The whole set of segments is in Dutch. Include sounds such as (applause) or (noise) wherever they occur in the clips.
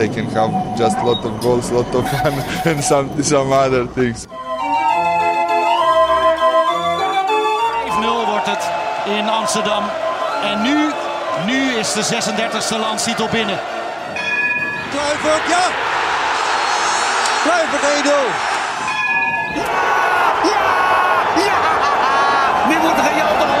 they can have just lot of goals, lot of fun, (laughs) and some some other things. 5-0 wordt het in Amsterdam. En nu, nu is de 36e landstitel binnen. Kluivert, ja! Kluivert 1-0. Nu moet Real de 100 maken.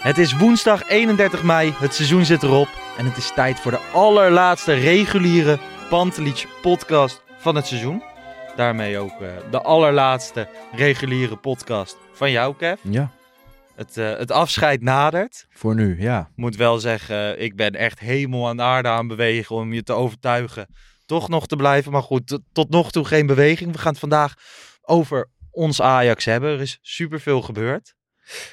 Het is woensdag 31 mei, het seizoen zit erop en het is tijd voor de allerlaatste reguliere Pantelich podcast van het seizoen. Daarmee ook eh, de allerlaatste reguliere podcast van jou, Kev. Ja, Het, eh, het afscheid nadert. voor nu, ja. Ik moet wel zeggen, eh, ik ben echt hemel aan de aarde aan bewegen om je te overtuigen toch nog te blijven. Maar goed, tot, tot nog toe geen beweging. We gaan het vandaag over ons Ajax hebben. Er is superveel gebeurd.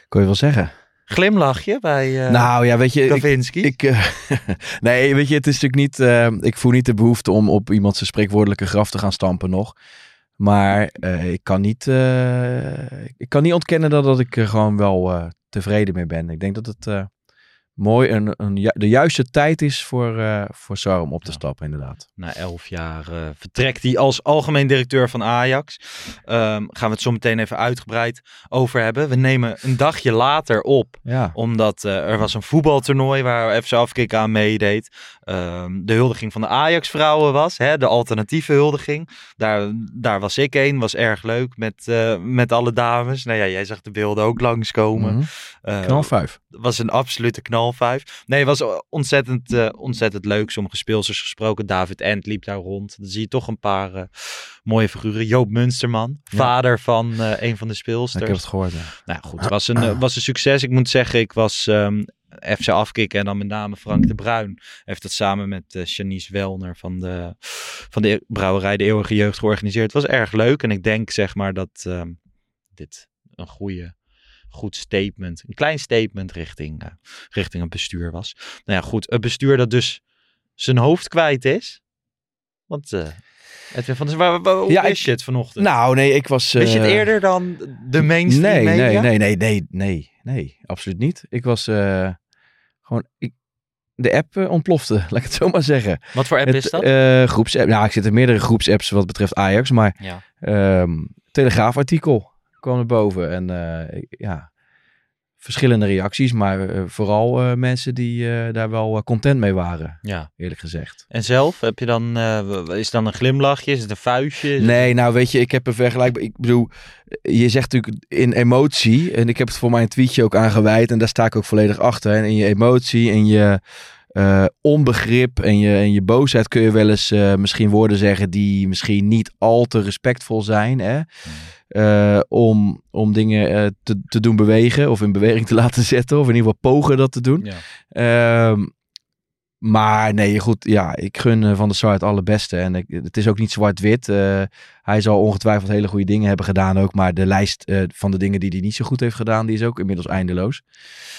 Kon je wel zeggen. Glimlachje bij eh nou ja, weet je, ik, ik, eh, (laughs) nee, weet je, het is natuurlijk niet, eh, ik voel niet de behoefte om op iemand zijn spreekwoordelijke graf te gaan stampen nog. Maar ik, kan niet, ik kan niet ontkennen dat, dat ik er gewoon wel tevreden mee ben. Ik denk dat het mooi een, een, de juiste tijd is voor, eh voor Sar om op te stappen, inderdaad. Na elf jaar eh, vertrekt hij als algemeen directeur van Ajax. Ehm, gaan we het zo meteen even uitgebreid over hebben. We nemen een dagje later op. Ja, Omdat eh, er was een voetbaltoernooi waar FC Afkik aan meedeed. Ehm, de huldiging van de Ajax-vrouwen was. Hè, de alternatieve huldiging. Daar, daar was ik een. Was erg leuk met, eh, met alle dames. Nou ja, jij zag de beelden ook langskomen. Mhm. Eh, knal vijf. was een absolute knalvijf. Nee, was ontzettend, eh, ontzettend leuk. Sommige speelsters gesproken. David Ent liep daar rond. Dan zie je toch een paar mooie figuren. Joop Munsterman, Ja. vader van eh, een van de Ik speelsters. heb het gehoord, ja. Nou goed, het was een, eh, was een succes. Ik moet zeggen, ik was ehm, FC Afkikken en dan met name Frank de Bruin. Heeft dat samen met eh Janice Welner van de, van de brouwerij De Eeuwige Jeugd georganiseerd. Het was erg leuk en ik denk zeg maar dat ehm, dit een goede, goed statement, een klein statement richting, eh, richting het bestuur was. Nou ja goed, het bestuur dat dus zijn hoofd kwijt is. Want eh Edwin van der hoe Ja, wist ik- je het vanochtend? Nou, nee, ik was... Wist je het eh, eerder dan de mainstream nee, media? Nee, nee, nee, nee, nee, nee, absoluut niet. Ik was eh, gewoon, ik, de app eh, ontplofte, (laughs) laat ik het zo maar zeggen. Wat voor app Het, is dat? groepsapp, nou, ik zit in meerdere groepsapps wat betreft Ajax, maar ja. ehm Telegraafartikel kwam er boven en ja, verschillende reacties, maar eh, vooral eh, mensen die eh, daar wel content mee waren, ja. eerlijk gezegd. En zelf, heb je dan, is het dan een glimlachje? Is het een vuistje? Is het- Nee, nou weet je, ik heb een vergelijkbaar. Ik bedoel, je zegt natuurlijk in emotie, en ik heb het voor mijn tweetje ook aangeweid, en daar sta ik ook volledig achter. En in je emotie en je onbegrip en je, en je boosheid kun je wel eens misschien woorden zeggen die misschien niet al te respectvol zijn. Hè? Eh, om, om dingen eh, te, te doen bewegen of in beweging te (laughs) laten zetten, of in ieder geval pogen dat te doen. Ja. Ehm, maar nee, goed, ja, ik gun eh, Van der Sar het allerbeste. En ik, het is ook niet zwart-wit. Hij zal ongetwijfeld hele goede dingen hebben gedaan ook. Maar de lijst van de dingen die hij niet zo goed heeft gedaan, die is ook inmiddels eindeloos.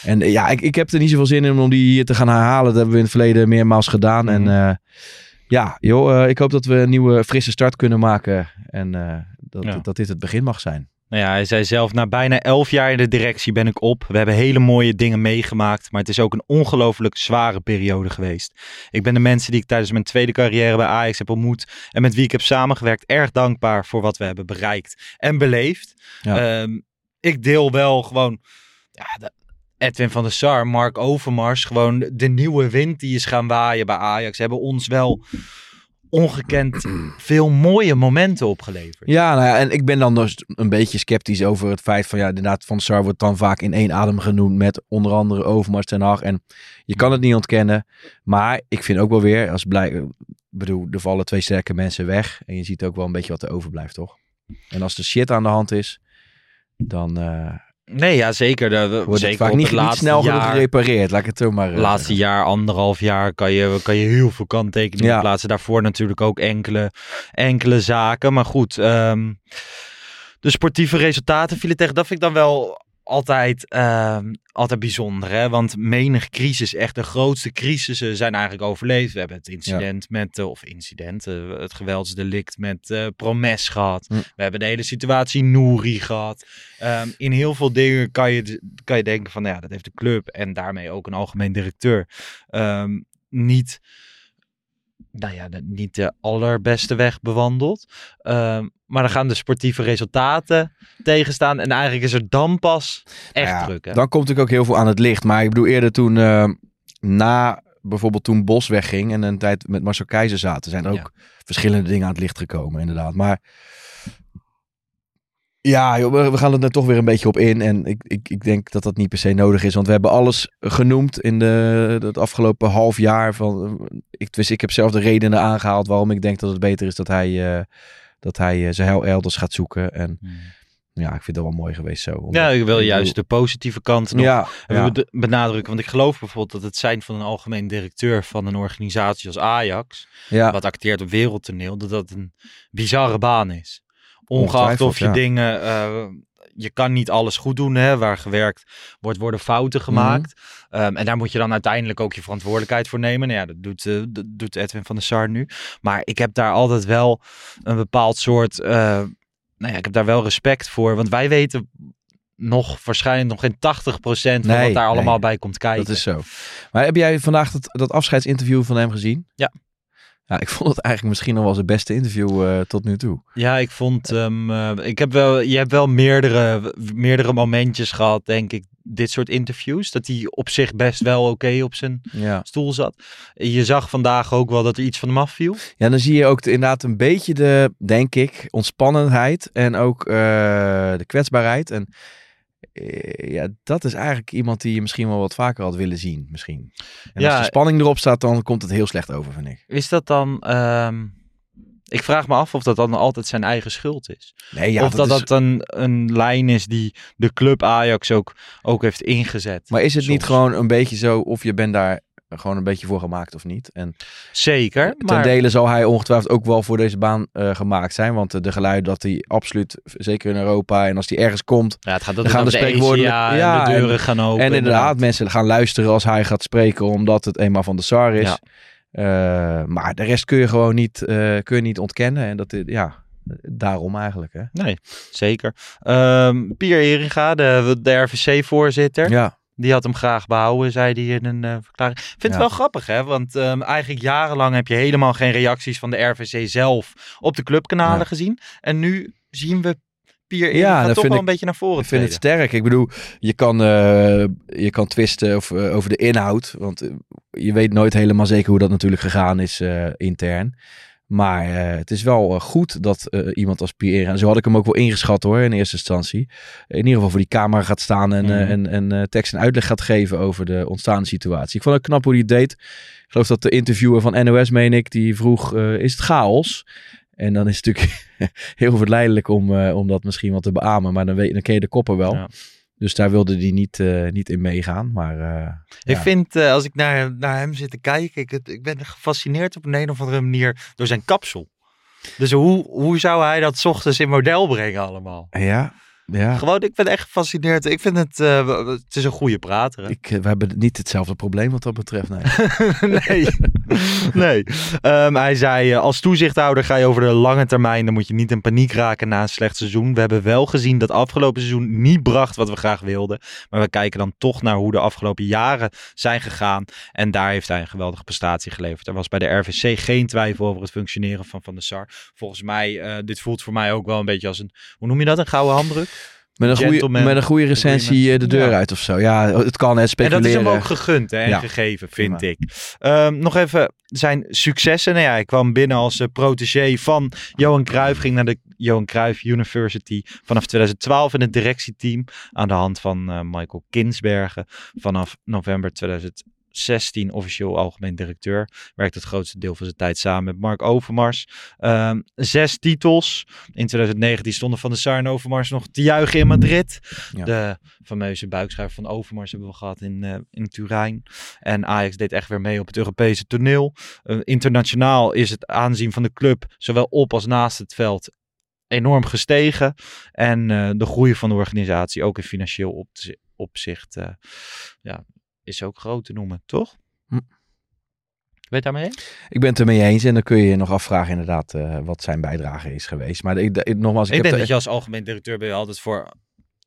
En ja, ik, ik heb er niet zoveel zin in om die hier te gaan herhalen. Dat hebben we in het verleden meermaals gedaan. En Mhm. ja, joh, ik hoop dat we een nieuwe frisse start kunnen maken. En dat, Ja. dat dit het begin mag zijn. Nou ja, hij zei zelf, na bijna elf jaar in de directie ben ik op. We hebben hele mooie dingen meegemaakt, maar het is ook een ongelooflijk zware periode geweest. Ik ben de mensen die ik tijdens mijn tweede carrière bij Ajax heb ontmoet en met wie ik heb samengewerkt erg dankbaar voor wat we hebben bereikt en beleefd. Ja. Ehm, ik deel wel gewoon ja, Edwin van der Sar, Mark Overmars, gewoon de nieuwe wind die is gaan waaien bij Ajax, hebben ons wel ongekend (clears throat) veel mooie momenten opgeleverd. Ja, nou ja, en ik ben dan dus een beetje sceptisch over het feit van ja, inderdaad, Van Sar wordt dan vaak in één adem genoemd met onder andere Overmars ten Hag. En je kan het niet ontkennen, maar ik vind ook wel weer, als blij, bedoel, er vallen twee sterke mensen weg en je ziet ook wel een beetje wat er overblijft, toch? En als er shit aan de hand is, dan eh, Nee, ja, zeker. De, wordt zeker vaak niet, niet snel genoeg gerepareerd, laat ik het zo maar eh, laatste jaar, anderhalf jaar, kan je, kan je heel veel kanttekeningen Ja. plaatsen. Daarvoor natuurlijk ook enkele, enkele zaken. Maar goed, ehm, de sportieve resultaten vielen tegen. Dat vind ik dan wel altijd, ehm, altijd bijzonder. Hè? Want menig crisis, echt de grootste crisissen zijn eigenlijk overleefd. We hebben het incident met, eh, of incident, eh, het geweldsdelict met eh, Promes gehad. Hm. We hebben de hele situatie Nouri gehad. Ehm, in heel veel dingen kan je, kan je denken van, nou ja, dat heeft de club en daarmee ook een algemeen directeur ehm, niet, nou ja, de- niet de allerbeste weg bewandeld. Ehm, maar dan gaan de sportieve resultaten tegenstaan en eigenlijk is er dan pas echt Ja, druk. Hè? Dan komt natuurlijk ook heel veel aan het licht. Maar ik bedoel, eerder toen, eh, na bijvoorbeeld toen Bos wegging en een tijd met Marcel Keizer zaten, zijn er ook Ja. verschillende dingen aan het licht gekomen, inderdaad. Maar ja, joh, we, gaan er dan toch weer een beetje op in. En ik, ik, ik denk dat dat niet per se nodig is. Want we hebben alles genoemd in de, het afgelopen half jaar. Van, eh, ik, dus ik heb zelf de redenen aangehaald waarom ik denk dat het beter is dat hij, eh, dat hij eh, zijn heil elders gaat zoeken. En ja, ik vind dat wel mooi geweest zo. Omdat- Ja, ik wil juist de positieve kant nog ja, ja. benadrukken. Want ik geloof bijvoorbeeld dat het zijn van een algemeen directeur van een organisatie als Ajax, ja. wat acteert op wereldtoneel, dat dat een bizarre baan is. Ongeacht of je ja. dingen, eh, je kan niet alles goed doen, hè, waar gewerkt wordt, worden fouten Mhm. gemaakt. Ehm, en daar moet je dan uiteindelijk ook je verantwoordelijkheid voor nemen. Nou ja, dat doet, eh, dat doet Edwin van der Sar nu. Maar ik heb daar altijd wel een bepaald soort, eh, nou ja, ik heb daar wel respect voor, want wij weten nog waarschijnlijk nog geen 80% van Nee, wat daar allemaal nee. bij komt kijken. Dat is zo. Maar heb jij vandaag dat, dat afscheidsinterview van hem gezien? Ja. Ja, ik vond het eigenlijk misschien nog wel zijn beste interview eh, tot nu toe. Ja, ik vond hem. eh, ik heb wel. Je hebt wel meerdere, meerdere momentjes gehad, denk ik. Dit soort interviews. Dat hij op zich best wel oké op zijn Ja. stoel zat. Je zag vandaag ook wel dat er iets van hem afviel. ja, dan zie je ook de- inderdaad een beetje de, denk ik, ontspannenheid en ook eh, de kwetsbaarheid. En ja, dat is eigenlijk iemand die je misschien wel wat vaker had willen zien, misschien. En Ja. als de spanning erop staat, dan komt het heel slecht over, vind ik. Is dat dan. ehm, ik vraag me af of dat dan altijd zijn eigen schuld is. Nee, ja, of dat is- dat een, een lijn is die de club Ajax ook, ook heeft ingezet. Maar is het niet gewoon een beetje zo, of je bent daar gewoon een beetje voor gemaakt of niet? En Zeker. Ten Maar dele zal hij ongetwijfeld ook wel voor deze baan eh, gemaakt zijn. Want eh, de geluiden dat hij absoluut, zeker in Europa, en als hij ergens komt. ja, het gaat Dan dat gaan gaan de de spreekwoordelijk- ECA en Ja, de deuren en- gaan open. en inderdaad, mensen gaan luisteren als hij gaat spreken, omdat het eenmaal van de SAR is. Ja. Eh, maar de rest kun je gewoon niet, kun je niet ontkennen. En dat, ja, daarom eigenlijk. Hè? Nee, zeker. Ehm Pier Eringa, de, de RVC-voorzitter, Ja, die had hem graag behouden, zei hij in een eh, verklaring. Ik vind Ja. het wel grappig, hè? Want ehm, eigenlijk jarenlang heb je helemaal geen reacties van de RVC zelf op de clubkanalen Ja. gezien. En nu zien we Pier Ja, dat toch wel ik- een beetje naar voren ik vind het sterk. Ik bedoel, je kan, eh, je kan twisten of, eh, over de inhoud. Want je weet nooit helemaal zeker hoe dat natuurlijk gegaan is intern. Maar eh, het is wel eh, goed dat eh, iemand als Pierre, en zo had ik hem ook wel ingeschat hoor in eerste instantie, in ieder geval voor die camera gaat staan en, Mhm. en, en tekst en uitleg gaat geven over de ontstaande situatie. Ik vond het knap hoe hij het deed. Ik geloof dat de interviewer van NOS, meen ik, die vroeg, is het chaos? En dan is het natuurlijk (laughs) heel verleidelijk om, om dat misschien wat te beamen, maar dan, weet, dan ken je de koppen wel. Ja. Dus daar wilde hij niet, eh, niet in meegaan. Maar eh, Ik Ja. vind, eh, als ik naar, naar hem zit te kijken, ik, het- ik ben gefascineerd op een, een of andere manier door zijn kapsel. Dus hoe, hoe zou hij dat 's ochtends in model brengen allemaal? ja, ja. Gewoon, ik ben echt gefascineerd. Ik vind het, eh, het is een goede prater. hè? Ik, eh, we hebben niet hetzelfde probleem wat dat betreft. Nee. (laughs) nee. (laughs) nee. Ehm, hij zei, eh, als toezichthouder ga je over de lange termijn, dan moet je niet in paniek raken na een slecht seizoen. We hebben wel gezien dat afgelopen seizoen niet bracht wat we graag wilden. Maar we kijken dan toch naar hoe de afgelopen jaren zijn gegaan. En daar heeft hij een geweldige prestatie geleverd. Er was bij de RVC geen twijfel over het functioneren van Van der Sar. Volgens mij, dit voelt voor mij ook wel een beetje als een, hoe noem je dat, een gouden handdruk? Met een, goede, met een goede recensie eh, de deur Ja. uit of zo. Ja, het kan hè, En speculeren. dat is hem ook gegund hè, en Ja. gegeven, vind ik. Ehm, nog even zijn successen. Nou ja, hij kwam binnen als eh, protégé van Johan Cruijff. Ging naar de Johan Cruijff University vanaf 2012 in het directieteam. Aan de hand van eh, Michael Kinsbergen. Vanaf november 2016 officieel algemeen directeur. Werkt het grootste deel van zijn tijd samen met Mark Overmars. Ehm, zes titels. In 2019 stonden Van der Sar en Overmars nog te juichen in Madrid. Ja. De fameuze buikschuif van Overmars hebben we gehad in, eh, in Turijn. En Ajax deed echt weer mee op het Europese toneel. Eh, internationaal is het aanzien van de club, zowel op als naast het veld, enorm gestegen. En eh, de groei van de organisatie, ook in financieel opzi- opzicht, eh, ja, is ook groot te noemen, toch? Hm. Weet je daarmee eens? Ik ben het ermee eens. En dan kun je je nog afvragen inderdaad eh, wat zijn bijdrage is geweest. Maar ik, ik- nogmaals, ik, Ik, heb denk dat je als algemeen directeur ben je altijd voor,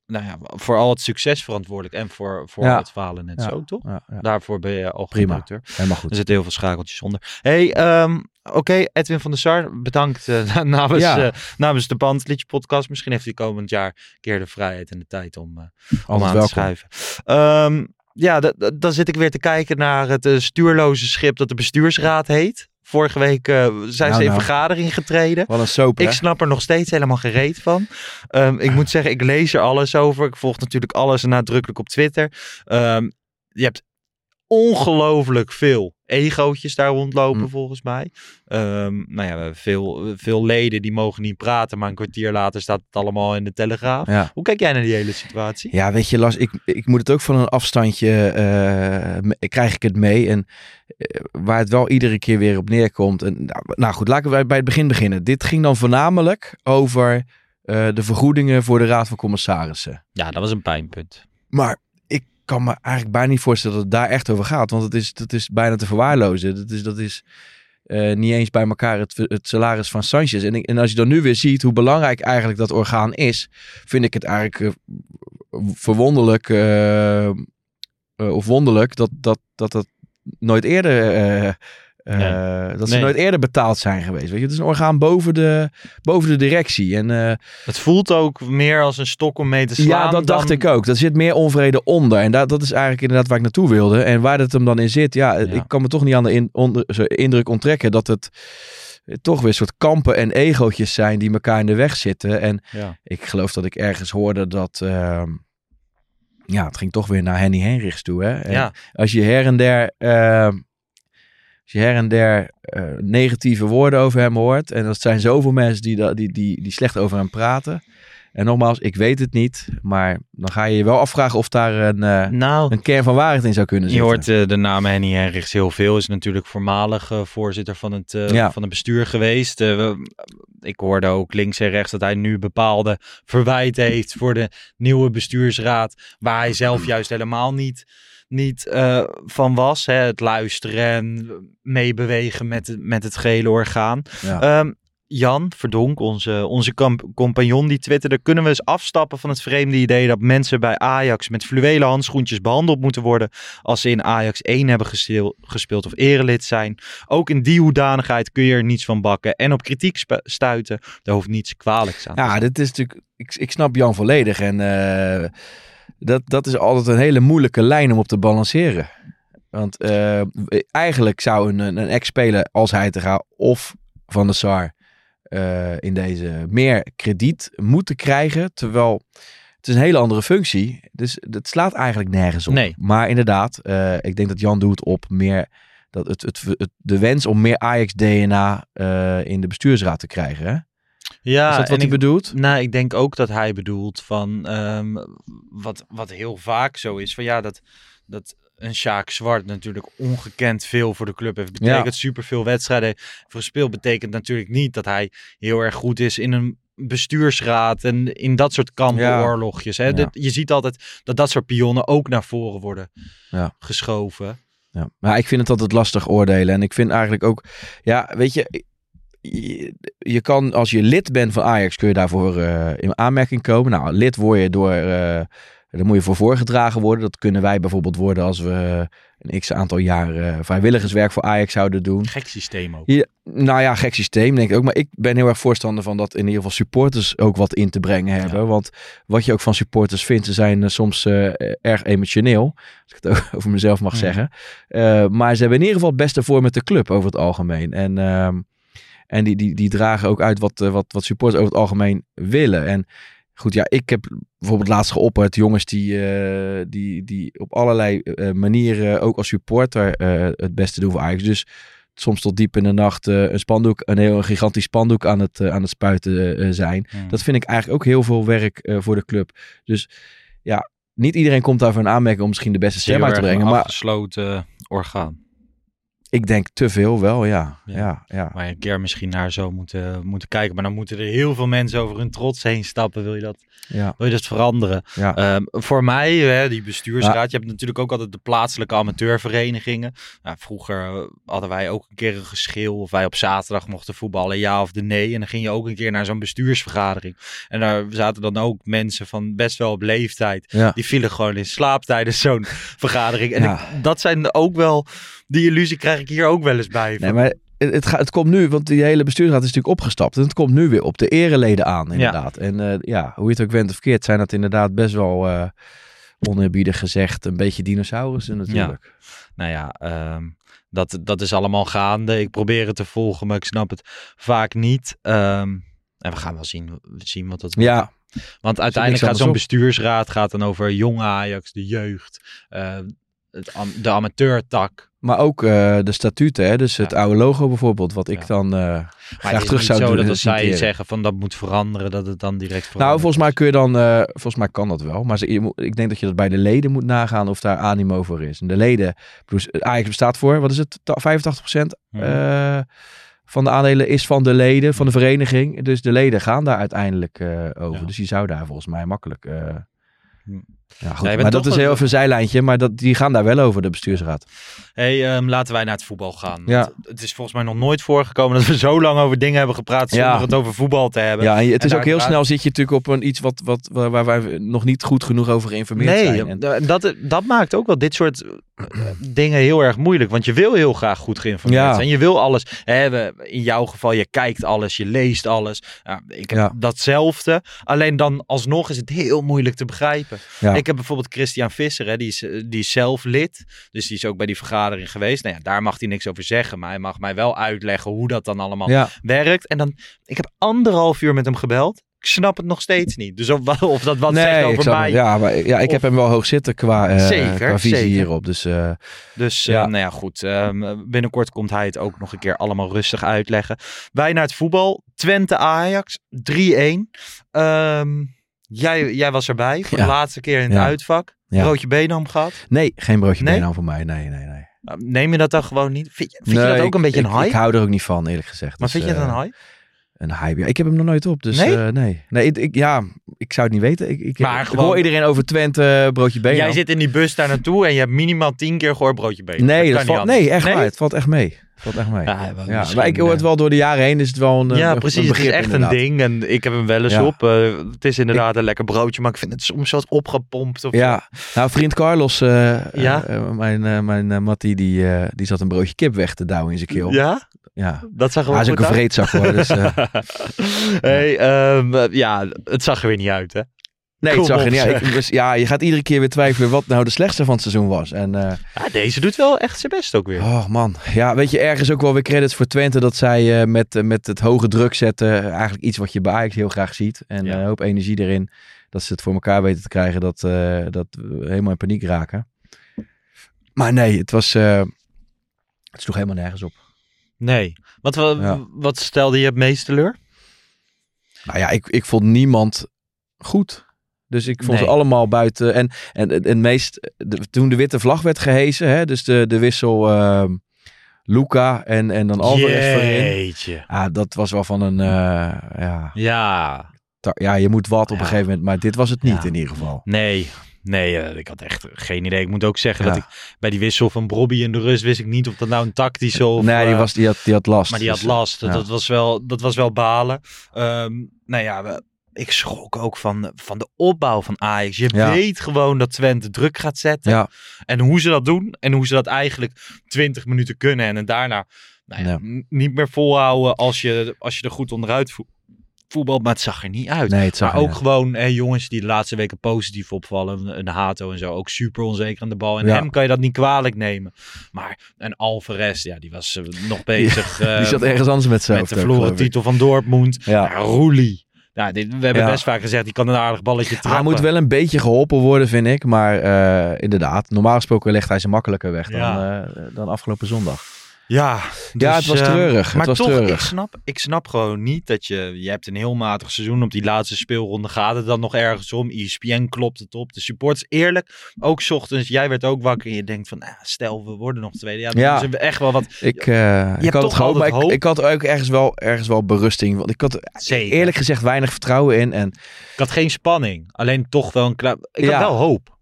nou ja, voor al het succes verantwoordelijk en voor, voor Ja. het falen en Ja. zo, toch? Ja, Daarvoor ben je algemeen Prima. directeur. helemaal goed. Er zitten heel veel schakeltjes onder. Hey, ehm, oké, Edwin van der Sar, bedankt eh, (laughs) namens, Ja. eh, namens de Bandliedje podcast. Misschien heeft hij komend jaar een keer de vrijheid en de tijd om, om Altijd aan te schuiven. Ehm, ja, da- da- dan zit ik weer te kijken naar het eh, stuurloze schip dat de bestuursraad heet. Vorige week eh, zijn Nou, ze in nou. vergadering getreden. Wat een soap, hè? Ik snap er nog steeds helemaal gereed van. Ehm, ik moet zeggen, ik lees er alles over. Ik volg natuurlijk alles nadrukkelijk op Twitter. Ehm, je hebt ongelooflijk veel egootjes daar rondlopen, Mm. volgens mij. Ehm, nou ja, we hebben veel, veel leden die mogen niet praten, maar een kwartier later staat het allemaal in de Telegraaf. Ja. Hoe kijk jij naar die hele situatie? Ja, weet je, Lars, ik, ik moet het ook van een afstandje, eh, me- krijg ik het mee. En eh, waar het wel iedere keer weer op neerkomt. En, nou, nou goed, laten we bij het begin beginnen. Dit ging dan voornamelijk over eh, de vergoedingen voor de Raad van Commissarissen. Ja, dat was een pijnpunt. Maar kan me eigenlijk bijna niet voorstellen dat het daar echt over gaat. Want het is, dat is bijna te verwaarlozen. Dat is, dat is eh, niet eens bij elkaar het, salaris van Sanchez. En, en als je dan nu weer ziet hoe belangrijk eigenlijk dat orgaan is, vind ik het eigenlijk eh, verwonderlijk eh, of wonderlijk dat dat, dat, dat nooit eerder. Eh, Dat ze Nee. nooit eerder betaald zijn geweest. Weet je? Het is een orgaan boven de, boven de directie. En eh, Het voelt ook meer als een stok om mee te slaan. ja, dat dacht ik ook. Er zit meer onvrede onder. En dat, dat is eigenlijk inderdaad waar ik naartoe wilde. En waar het hem dan in zit, ja, Ja. ik kan me toch niet aan de in- onder, zo indruk onttrekken dat het eh, toch weer soort kampen en egootjes zijn die elkaar in de weg zitten. En Ja. ik geloof dat ik ergens hoorde dat, ehm, ja, het ging toch weer naar Henny Henrichs toe. Hè? Ja. Als je her en der, ehm, je her en der eh, negatieve woorden over hem hoort. En dat zijn zoveel mensen die, da- die, die, die slecht over hem praten. En nogmaals, ik weet het niet. Maar dan ga je je wel afvragen of daar een, eh, Nou, een kern van waarheid in zou kunnen Je zitten. hoort eh, de naam Henny Henrichs heel veel. Is natuurlijk voormalig voorzitter van het, Ja. van het bestuur geweest. We- ik hoorde ook links en rechts dat hij nu bepaalde verwijten heeft voor de nieuwe bestuursraad. Waar hij zelf juist helemaal niet, niet eh, van was. Hè? Het luisteren en meebewegen met, het- met het gehele orgaan. Ja. Ehm, Jan Verdonk, onze, onze kamp- compagnon, die twitterde... kunnen we eens afstappen van het vreemde idee... dat mensen bij Ajax met fluwelen handschoentjes behandeld moeten worden... als ze in Ajax 1 hebben gesteel- gespeeld of erelid zijn. Ook in die hoedanigheid kun je er niets van bakken... en op kritiek stuiten. Daar hoeft niets kwalijks aan Ja, dit is natuurlijk. Ik, ik snap Jan volledig. En eh, dat, dat is altijd een hele moeilijke lijn om op te balanceren. Want eh, eigenlijk zou een, een ex-speler als hij te gaan of Van der Sar eh, in deze meer krediet moeten krijgen. Terwijl het is een hele andere functie. Dus het slaat eigenlijk nergens op. Nee. Maar inderdaad, eh, ik denk dat Jan doet op meer. Dat het, het, het, de wens om meer Ajax-DNA in de bestuursraad te krijgen. Hè? Ja, is dat wat hij ik- bedoelt? Nou, ik denk ook dat hij bedoelt van voor wat, wat heel vaak zo is. Van ja, dat, dat een Sjaak Zwart natuurlijk ongekend veel voor de club heeft. Betekent Ja. superveel wedstrijden heeft gespeeld. Betekent natuurlijk niet dat hij heel erg goed is in een bestuursraad en in dat soort kampenoorlogjes. Hè? Ja. Je ziet altijd dat dat soort pionnen ook naar voren worden Ja. geschoven. Ja, maar ik vind het altijd lastig oordelen. En ik vind eigenlijk ook, ja, weet je, je, je kan als je lid bent van Ajax, kun je daarvoor eh, in aanmerking komen. Nou, lid word je door, eh, Daar moet je voor voorgedragen worden. Dat kunnen wij bijvoorbeeld worden als we een x aantal jaar eh, vrijwilligerswerk voor Ajax zouden doen. Gek systeem ook. Ja, nou ja, gek systeem denk ik ook. Maar ik ben heel erg voorstander van dat in ieder geval supporters ook wat in te brengen hebben. Want wat je ook van supporters vindt, ze zijn soms erg emotioneel. Als ik het (laughs) ook over mezelf mag Ja. zeggen. Maar ze hebben in ieder geval het beste voor met de club over het algemeen. En, ehm, en die, die, die dragen ook uit wat, eh, wat, wat supporters over het algemeen willen. En goed, ja, ik heb bijvoorbeeld laatst geopperd jongens die, eh, die, die op allerlei eh, manieren ook als supporter het beste doen voor Ajax. Dus soms tot diep in de nacht een spandoek, een heel gigantisch spandoek aan het, aan het spuiten zijn. Dat vind ik eigenlijk ook heel veel werk voor de club. Dus ja, niet iedereen komt daarvoor een aanmerking om misschien de beste stem uit te brengen. een Maar afgesloten orgaan. Ik denk te veel wel, ja. Ja. ja. je een keer misschien naar zou moeten, moeten kijken. Maar dan moeten er heel veel mensen over hun trots heen stappen. Wil je dat, ja, wil je dat veranderen? ja. Ehm, voor mij, hè, die bestuursraad. Je hebt natuurlijk ook altijd de plaatselijke amateurverenigingen. Nou, vroeger hadden wij ook een keer een geschil. Of wij op zaterdag mochten voetballen, ja of de nee. En dan ging je ook een keer naar zo'n bestuursvergadering. En daar zaten dan ook mensen van best wel op leeftijd. Die vielen gewoon in slaap tijdens zo'n vergadering. En ik- dat zijn ook wel, die illusie krijg ik hier ook wel eens bij. Nee, maar het, het, gaat, het komt nu, want die hele bestuursraad is natuurlijk opgestapt. En het komt nu weer op de ereleden aan, inderdaad. En eh, ja, hoe je het ook went of keert, zijn dat inderdaad best wel eh oneerbiedig gezegd een beetje dinosaurussen natuurlijk. Nou ja, ehm, dat, dat is allemaal gaande. Ik probeer het te volgen, maar ik snap het vaak niet. Ehm, en we gaan wel zien, zien wat dat Ja. Want uiteindelijk gaat zo'n bestuursraad gaat dan over jong Ajax, de jeugd, eh, het, de amateurtak. maar ook eh, de statuten, hè? dus het Ja. oude logo bijvoorbeeld, wat ik Ja. dan eh Maar graag het is terug niet zou zo doen. dat en als zij zeggen van dat moet veranderen, dat het dan direct Nou, volgens mij kun je dan, eh, volgens mij kan dat wel. Maar ze- je moet- ik denk dat je dat bij de leden moet nagaan of daar animo voor is. En de leden, dus Ajax bestaat voor, wat is het, Ta- 85% Mhm. van de aandelen is van de leden, van de vereniging. Dus de leden gaan daar uiteindelijk over. Dus die zou daar volgens mij makkelijk... eh, Hm. Ja, goed. Maar dat is heel even een zijlijntje, maar dat, die gaan daar wel over, de bestuursraad. Hey, ehm, laten wij naar het voetbal gaan. Ja. Want Het is volgens mij nog nooit voorgekomen dat we zo lang over dingen hebben gepraat zonder Ja. het over voetbal te hebben. Ja, en het En is ook heel snel zit je natuurlijk op een iets wat, wat, waar, wij nog niet goed genoeg over geïnformeerd Nee, zijn. En- d- dat, dat maakt ook wel dit soort eh, dingen heel erg moeilijk. Want je wil heel graag goed geïnformeerd Ja. zijn. Je wil alles. Hè, we- in jouw geval, je kijkt alles, je leest alles. Ja, ik heb Ja. datzelfde. Alleen dan alsnog is het heel moeilijk te begrijpen. Ja. Ik heb bijvoorbeeld Christian Visser, hè, die, is, eh, die is zelf lid. Dus die is ook bij die vergadering geweest. Nou ja, daar mag hij niks over zeggen. Maar hij mag mij wel uitleggen hoe dat dan allemaal ja. werkt. En dan, ik heb anderhalf uur met hem gebeld. Ik snap het nog steeds niet. Dus of, (laughs) of dat wat zegt over mij. het. Ja, maar ja, ik Of- heb hem wel hoog zitten qua, eh, Zeker, qua visie zeker. hierop. Dus eh, Dus Ja. nou ja, goed. ehm, binnenkort komt hij het ook nog een keer allemaal rustig uitleggen. Wij naar het voetbal. Twente Ajax 3-1. Ehm, jij, jij was erbij voor Ja. de laatste keer in het Ja. uitvak. Broodje Benam gehad. nee, geen broodje Nee? nee? voor mij. Nee, nee, nee. Nou, Neem je dat dan gewoon niet? Vind je, dat ook ik- een beetje een hype? Ik hou er ook niet van, eerlijk gezegd. maar Dus, vind je het eh, een hype? Een hype. Ik heb hem nog nooit op, dus Nee? nee. nee. nee ik, ik- ja, ik zou het niet weten. Ik, ik, Maar ik gewoon- hoor iedereen over Twente, broodje benen. Jij zit in die bus daar naartoe en je hebt minimaal tien keer gehoord broodje Benam. Nee, dat valt, nee, echt Nee? waar. Het valt echt mee. Het valt echt mee. Ja, maar ik hoor het eh, wel door de jaren heen, is het wel een, Ja, een, precies. een het is echt inderdaad. een ding. En ik heb hem wel eens Ja. op. eh, het is inderdaad een lekker broodje, maar ik vind het soms wat opgepompt. Of Ja, nou vriend Carlos, eh, Ja? eh, eh, mijn, eh, mijn eh, Mattie, die, eh, die zat een broodje kip weg te douwen in zijn keel. Ja? Ja. Dat zag er Hij is ook een vreedzak hoor. Dus, eh, (laughs) hey, ehm, eh, ja, het zag er weer niet uit, hè? nee, Kom het zag er niet uit. dus, ja, je gaat iedere keer weer twijfelen wat nou de slechtste van het seizoen was. En eh, Ja, deze doet wel echt zijn best ook weer. oh man, ja, weet je, ergens ook wel weer credits voor Twente dat zij eh, met, met het hoge druk zetten, eigenlijk iets wat je bij Ajax heel graag ziet. En Ja. een hoop energie erin, dat ze het voor elkaar weten te krijgen, dat, dat we helemaal in paniek raken. Maar nee, het was, het sloeg helemaal nergens op. Nee. Wat, wa- Ja. wat stelde je het meest teleur? Nou ja, ik, ik vond niemand goed. Dus ik vond Nee. ze allemaal buiten. En, en, en het meest, de- toen de witte vlag werd gehezen, hè, dus de, de wissel ehm Luca en, en dan Alvarez voorin. Ja, dat was wel van een, eh, ja, Ja. ja, je moet wat op een gegeven moment. Maar dit was het niet Ja. in ieder geval. Nee. Nee, eh, ik had echt geen idee. Ik moet ook zeggen Ja. dat ik bij die wissel van Brobby in de rust wist ik niet of dat nou een tactische of... nee, die, eh, was, die, had, die had last. Maar die had Dus, last. ja. Dat, was wel, dat was wel balen. Ehm, nou ja, we- ik schrok ook van, van de opbouw van Ajax. Je Ja. weet gewoon dat Twente druk gaat zetten. Ja. En hoe ze dat doen. En hoe ze dat eigenlijk 20 minuten kunnen. En het daarna nou ja, niet meer volhouden als je, als je er goed onderuit vo- voetbalt. Maar het zag er niet uit. Nee, het zag maar ook gewoon hè, jongens die de laatste weken positief opvallen. Een, Hato en zo. Ook super onzeker aan de bal. En Ja. hem kan je dat niet kwalijk nemen. Maar een Alvarez, ja, die was eh, nog bezig. (laughs) Die eh, zat ergens anders met zijn met de verloren titel van Dortmund. Ja. Ja, Roelie. Ja, dit, we hebben Ja. best vaak gezegd, die kan een aardig balletje trappen. Hij moet wel een beetje geholpen worden, vind ik. Maar eh, inderdaad, normaal gesproken legt hij ze makkelijker weg dan, Ja. eh, dan afgelopen zondag. Ja, Ja, het was eh, treurig. Maar was toch, treurig. Ik, snap, ik snap gewoon niet dat je... Je hebt een heel matig seizoen. Op die laatste speelronde gaat het dan nog ergens om. ESPN klopt het op. De supporters, eerlijk. Ook 's ochtends, jij werd ook wakker en je denkt van... Nou, stel, we worden nog tweede. Ja, dan Ja. is er echt wel wat... Ik, eh, ik had het gehoopt, maar altijd ik, had ook ergens wel, ergens wel berusting. Want ik had Zeker. eerlijk gezegd weinig vertrouwen in. En Ik had geen spanning. Alleen toch wel een. Ik Ja. had wel hoop.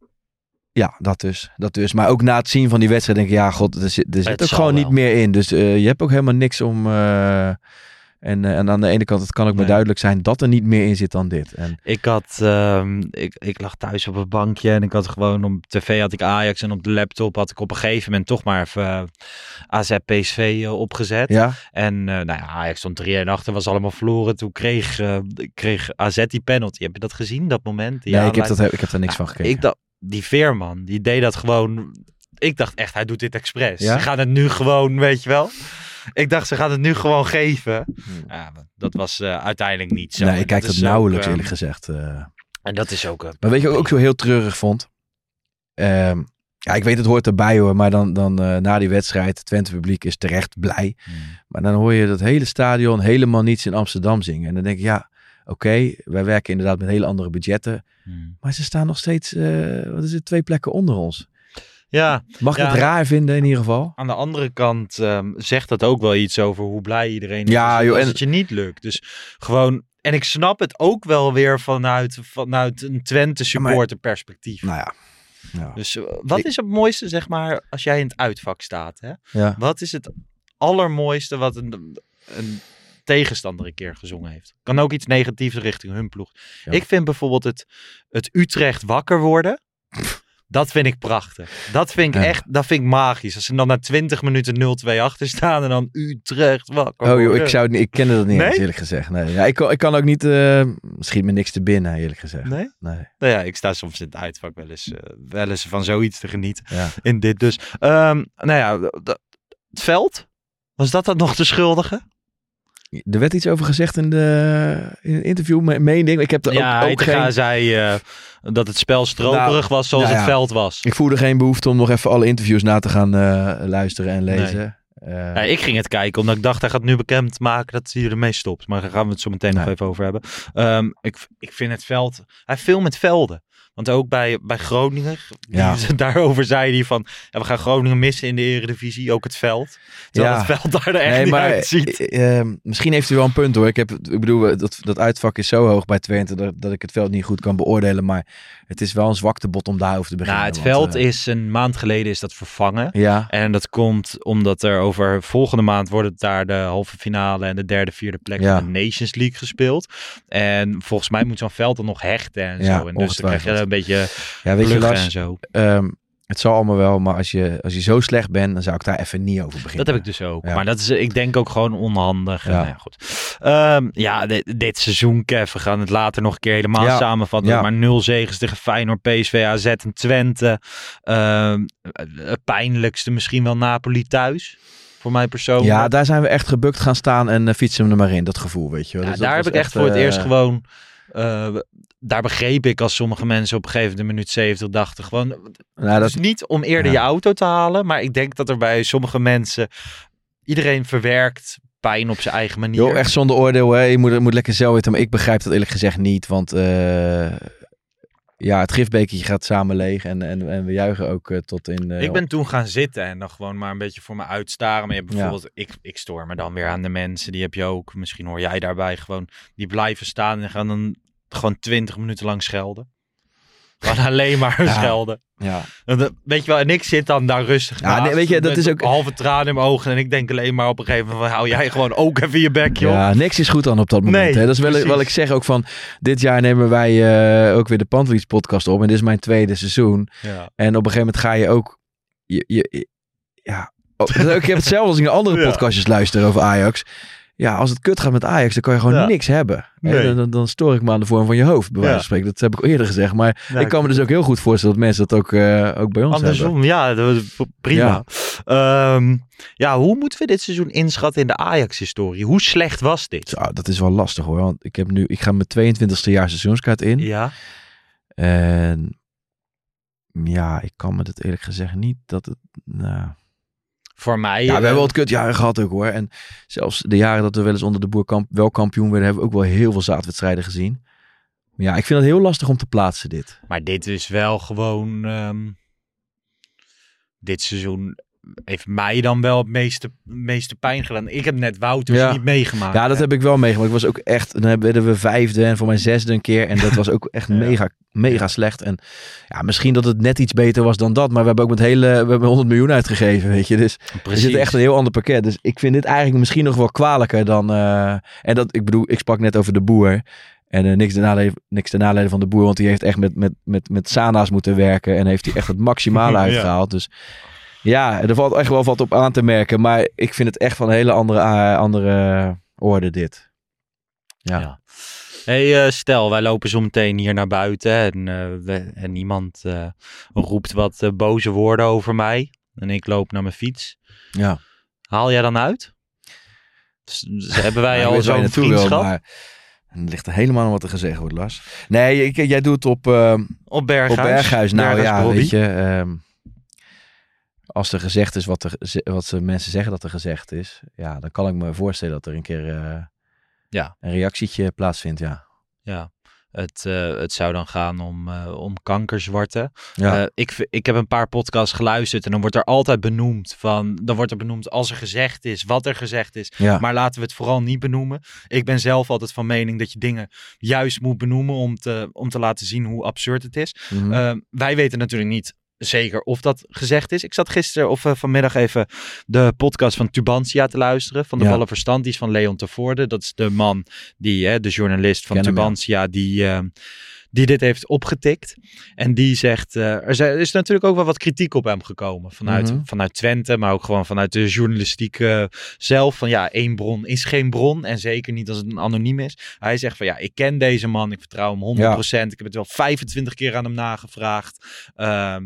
Ja, dat dus, dat dus. Maar ook na het zien van die wedstrijd denk ik, ja god, er zit, er zit ook gewoon wel. niet meer in. Dus eh, je hebt ook helemaal niks om... eh, en, eh, en aan de ene kant, het kan ook maar Nee. duidelijk zijn dat er niet meer in zit dan dit. En, Ik had, ehm, ik, ik lag thuis op een bankje en ik had gewoon op tv had ik Ajax en op de laptop had ik op een gegeven moment toch maar even AZ PSV opgezet. ja, En nou ja, Ajax stond 3 en achter, was allemaal verloren. Toen kreeg, kreeg AZ die penalty. Heb je dat gezien, dat moment? Die nee, ik heb, dat, ik heb daar niks Nou, van gekeken. Ik dacht, die Veerman, die deed dat gewoon. Ik dacht echt, hij doet dit expres. Ja? Ze gaan het nu gewoon, weet je wel. Ik dacht, ze gaan het nu gewoon geven. Ja, dat was eh, uiteindelijk niet zo. nee, ik kijk dat nauwelijks eh, eerlijk gezegd. eh. En dat is ook... eh, Maar weet je wat ik ook zo heel treurig vond? Ehm, ja, ik weet het hoort erbij hoor, maar dan, dan na die wedstrijd, het Twente publiek is terecht blij. Hmm. Maar dan hoor je dat hele stadion helemaal niets in Amsterdam zingen. En dan denk ik, ja, oké, wij werken inderdaad met hele andere budgetten. Hmm. Maar ze staan nog steeds, eh, wat is het, twee plekken onder ons. Ja, Mag ik Ja. het raar vinden in ieder geval? aan de andere kant ehm, zegt dat ook wel iets over hoe blij iedereen is Ja, joh, als en- het je niet lukt. Dus gewoon... En ik snap het ook wel weer vanuit, vanuit een Twente supporter perspectief. Nou ja. ja. Dus eh, wat is het mooiste, zeg maar, als jij in het uitvak staat? Hè? ja. Wat is het allermooiste wat een, een tegenstander een keer gezongen heeft? Kan ook iets negatiefs richting hun ploeg. Ja. Ik vind bijvoorbeeld het, het Utrecht wakker worden. Dat vind ik prachtig. Dat vind ik Ja. echt, dat vind ik magisch. Als ze dan na 20 minuten 0-2 achter staan en dan Utrecht wakker Oh joh, ik, zou het niet, ik kende dat niet Nee? eens, eerlijk gezegd. Nee. Ja, ik, kan, ik kan ook niet, eh schiet me niks te binnen eerlijk gezegd. Nee? Nee. Nou ja, ik sta soms in het uitvak wel eens, eh, wel eens van zoiets te genieten. Ja. In dit dus. Ehm, nou ja, het veld. Was dat dan nog de schuldige? Er werd iets over gezegd in, de, in een interview, me- meende ik. Heb er ja, ook, ook geen... zei eh, dat het spel stroperig Nou, was zoals nou het veld was. Ik voelde geen behoefte om nog even alle interviews na te gaan eh, luisteren en lezen. Eh, Ja, ik ging het kijken omdat ik dacht hij gaat nu bekend maken dat hij ermee stopt. Maar daar gaan we het zo meteen nog Nee. even over hebben. Ehm, ik, ik vind het veld... Hij heeft veel met velden. Want ook bij, bij Groningen, die- Ja. (laughs) daarover zei hij van... Ja, we gaan Groningen missen in de eredivisie, ook het veld. Terwijl Ja. het veld daar er echt nee, niet maar uitziet. eh, misschien heeft hij wel een punt hoor. Ik, heb, ik bedoel, eh, dat, dat uitvak is zo hoog bij Twente dat, dat ik het veld niet goed kan beoordelen. Maar het is wel een zwaktebod om daarover te beginnen. Nou, het want, veld is een maand geleden is dat vervangen. Ja, En dat komt omdat er over volgende maand wordt het daar de halve finale en de derde, vierde plek Ja. van de Nations League gespeeld. En volgens mij moet zo'n veld dan nog hechten en Ja, zo. En dus dan krijg je. Een beetje ja weet je Lars, en zo. ehm, het zal allemaal wel. Maar als je, als je zo slecht bent, dan zou ik daar even niet over beginnen. Dat heb ik dus ook. Ja. Maar dat is, ik denk ook gewoon onhandig. Ja. nou ja, goed. Ehm, ja, dit, dit seizoen, Kev, we gaan het later nog een keer helemaal Ja. samenvatten. Maar nul zegens tegen Feyenoord, PSV, AZ en Twente. Ehm, het pijnlijkste misschien wel Napoli thuis. Voor mij persoonlijk. Ja, daar zijn we echt gebukt gaan staan en eh, fietsen hem er maar in. Dat gevoel, weet je wel. Ja, Dus daar heb ik echt voor het eh, eerst gewoon. eh, daar begreep ik als sommige mensen op een gegeven moment minuut 70 dachten. Gewoon, Nou, dat, dus niet om eerder ja. je auto te halen. Maar ik denk dat er bij sommige mensen. Iedereen verwerkt pijn op zijn eigen manier. joh, echt zonder oordeel. Hè. Je moet, je moet lekker zelf weten. Maar ik begrijp dat eerlijk gezegd niet. Want eh, ja, het gifbekertje gaat samen leeg. En, en, en we juichen ook eh, tot in... eh, ik ben toen gaan zitten en dan gewoon maar een beetje voor me uitstaren. Maar je hebt Ja. bijvoorbeeld, ik, ik stoor me dan weer aan de mensen. Die heb je ook. Misschien hoor jij daarbij gewoon. Die blijven staan en gaan dan gewoon 20 minuten lang schelden. (laughs) Gewoon alleen maar Ja. schelden. Ja. En Weet je wel, en ik zit dan daar rustig Ja, nee, naast, weet je, dat is ook- halve tranen in mijn ogen. En ik denk alleen maar op een gegeven moment, van, hou jij gewoon ook even je bek, joh. Ja, niks is goed dan op dat moment. Nee, hè. Dat is wel wat ik zeg ook van... Dit jaar nemen wij eh, ook weer de Pantelis podcast op. En dit is mijn tweede seizoen. Ja. En op een gegeven moment ga je ook... Je, je, je- ja, oh, (laughs) ik heb hetzelfde als ik naar andere Ja. podcastjes luister over Ajax. Ja, als het kut gaat met Ajax, dan kan je gewoon Ja. niks hebben. Nee. Dan, dan, dan stoor ik me aan de vorm van je hoofd, bij wijze van Ja. spreken. Dat heb ik al eerder gezegd. Maar Ja, ik kan me dus ook heel goed voorstellen dat mensen dat ook, eh, ook bij ons hebben. Andersom, ja, dat- prima. Ja. ja, hoe moeten we dit seizoen inschatten in de Ajax-historie? Hoe slecht was dit? Zo, dat is wel lastig hoor. Want ik heb nu, ik ga mijn 22e jaar seizoenskaart in. Ja, En ja, ik kan me dat eerlijk gezegd niet dat het. Nou, voor mij... ja, we eh, hebben wel het kutjaren gehad ook hoor. En zelfs de jaren dat we wel eens onder de boer kamp, wel kampioen werden, hebben we ook wel heel veel zaadwedstrijden gezien. Maar ja, ik vind het heel lastig om te plaatsen dit. Maar dit is wel gewoon... ehm, dit seizoen heeft mij dan wel het meeste, meeste pijn gedaan. Ik heb net Wouters Ja. niet meegemaakt. Ja, dat hè. heb ik wel meegemaakt. Ik was ook echt, dan werden we vijfde en voor mij zesde een keer. En dat was ook echt (laughs) Ja. mega, mega slecht. En ja, misschien dat het net iets beter was dan dat. Maar we hebben ook met hele, we hebben 100 miljoen uitgegeven, weet je. Dus er zit echt een heel ander pakket. Dus ik vind dit eigenlijk misschien nog wel kwalijker dan... eh, en dat, ik bedoel, ik sprak net over de boer. En niks, ten nadele, niks ten nadele van de boer, want die heeft echt met, met, met, met Sana's moeten werken. En heeft hij echt het maximale (laughs) Ja. uitgehaald. Dus ja, er valt echt wel wat op aan te merken. Maar ik vind het echt van een hele andere, eh, andere orde dit. Ja. Ja. Hey, eh, stel, wij lopen zo meteen hier naar buiten en, eh, we- en iemand roept wat boze woorden over mij. En ik loop naar mijn fiets. ja. Haal jij dan uit? Dus, dus hebben wij (laughs) al zo'n wil, vriendschap maar het ligt er helemaal aan wat er gezegd wordt, Lars. Nee, ik, jij doet het op... eh, op Berghuis? Op Berghuis, nou Berghuis ja, weet je. ehm, als er gezegd is wat, er, wat ze mensen zeggen dat er gezegd is, ja, dan kan ik me voorstellen dat er een keer eh, Ja. een reactietje plaatsvindt, ja. Ja, het, eh, het zou dan gaan om, eh, om kankerzwarte. Ja, ik, ik heb een paar podcasts geluisterd en dan wordt er altijd benoemd van, dan wordt er benoemd als er gezegd is, wat er gezegd is. ja. Maar laten we het vooral niet benoemen. Ik ben zelf altijd van mening dat je dingen juist moet benoemen om te, om te laten zien hoe absurd het is. Mhm. Wij weten natuurlijk niet zeker of dat gezegd is. Ik zat gisteren of eh, vanmiddag even de podcast van Tubantia te luisteren. Van de Ja. Verstand. Die is van Leon Tevoorde. Dat is de man, die, hè, de journalist van Ken. Tubantia, die... eh, die dit heeft opgetikt. En die zegt, eh, er zijn- is natuurlijk ook wel wat kritiek op hem gekomen. Vanuit, Mhm. vanuit Twente, maar ook gewoon vanuit de journalistiek eh, zelf. Van ja, één bron is geen bron. En zeker niet als het een anoniem is. Hij zegt van ja, ik ken deze man. Ik vertrouw hem 100%. Ik heb het wel 25 keer aan hem nagevraagd. Ehm,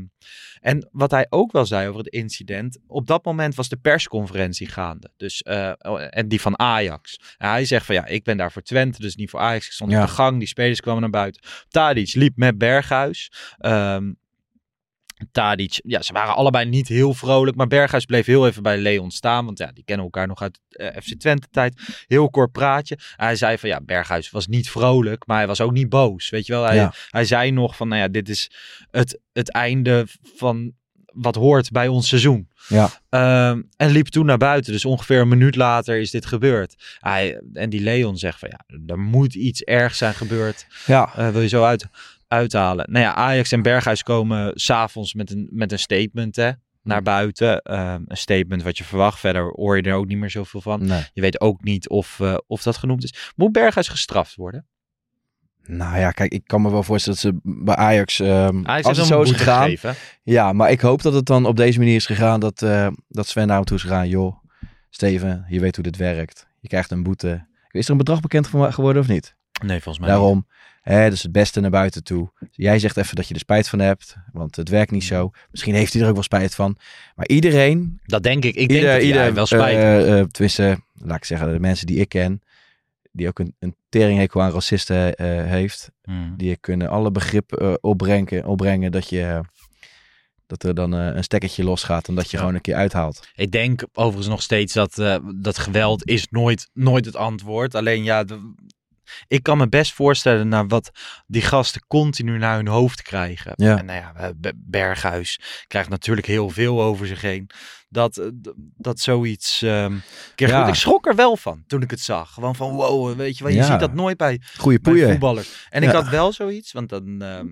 en wat hij ook wel zei over het incident. Op dat moment was de persconferentie gaande. Dus, eh, en die van Ajax. En hij zegt van ja, ik ben daar voor Twente, dus niet voor Ajax. Ik stond Ja. op de gang, die spelers kwamen naar buiten. Tadic liep met Berghuis. Ehm Tadic, ja, ze waren allebei niet heel vrolijk. Maar Berghuis bleef heel even bij Leon staan. Want ja, die kennen elkaar nog uit eh, FC Twente tijd. Heel kort praatje. En hij zei van ja, Berghuis was niet vrolijk. Maar hij was ook niet boos. Weet je wel, hij, Ja. hij zei nog van nou ja, dit is het, het einde van wat hoort bij ons seizoen. Ja. Ehm, en liep toen naar buiten. Dus ongeveer een minuut later is dit gebeurd. Hij, en die Leon zegt van ja, er moet iets ergs zijn gebeurd. ja. Eh, wil je zo uit, uithalen. Nou ja, Ajax en Berghuis komen s'avonds met een, met een statement hè, naar buiten. Ehm, een statement wat je verwacht. Verder hoor je er ook niet meer zoveel van. Nee. Je weet ook niet of, eh, of dat genoemd is. Moet Berghuis gestraft worden? Nou ja, kijk, ik kan me wel voorstellen dat ze bij Ajax, ehm, Ajax als het zo is gegaan, gegeven. ja, maar ik hoop dat het dan op deze manier is gegaan dat, eh, dat Sven naar hem toe is gegaan. Joh, Steven, je weet hoe dit werkt. Je krijgt een boete. Is er een bedrag bekend geworden of niet? Nee, volgens mij niet. Daarom, hè, dus het beste naar buiten toe. Jij zegt even dat je er spijt van hebt, want het werkt niet zo. Misschien heeft hij er ook wel spijt van. Maar iedereen, Dat denk ik. Ik denk dat ieder, wel spijt eh, eh, tenminste, laat ik zeggen, de mensen die ik ken, die ook een, een teringhekel aan racisten eh, heeft, Hmm. die kunnen alle begrip opbrengen, opbrengen dat je dat er dan een stekkertje losgaat en dat je Ja. gewoon een keer uithaalt. Ik denk overigens nog steeds dat, dat geweld is nooit, nooit het antwoord. Alleen ja, de- ik kan me best voorstellen naar wat die gasten continu naar hun hoofd krijgen. Ja. En nou ja, Be- Berghuis krijgt natuurlijk heel veel over zich heen. Dat, eh, dat zoiets... ehm, ik kreeg- Ja. Ik schrok er wel van toen ik het zag. Gewoon van wow, weet je wel, je Ja. ziet dat nooit bij, Goeie bij voetballers. En ik had wel zoiets, want dan... ehm,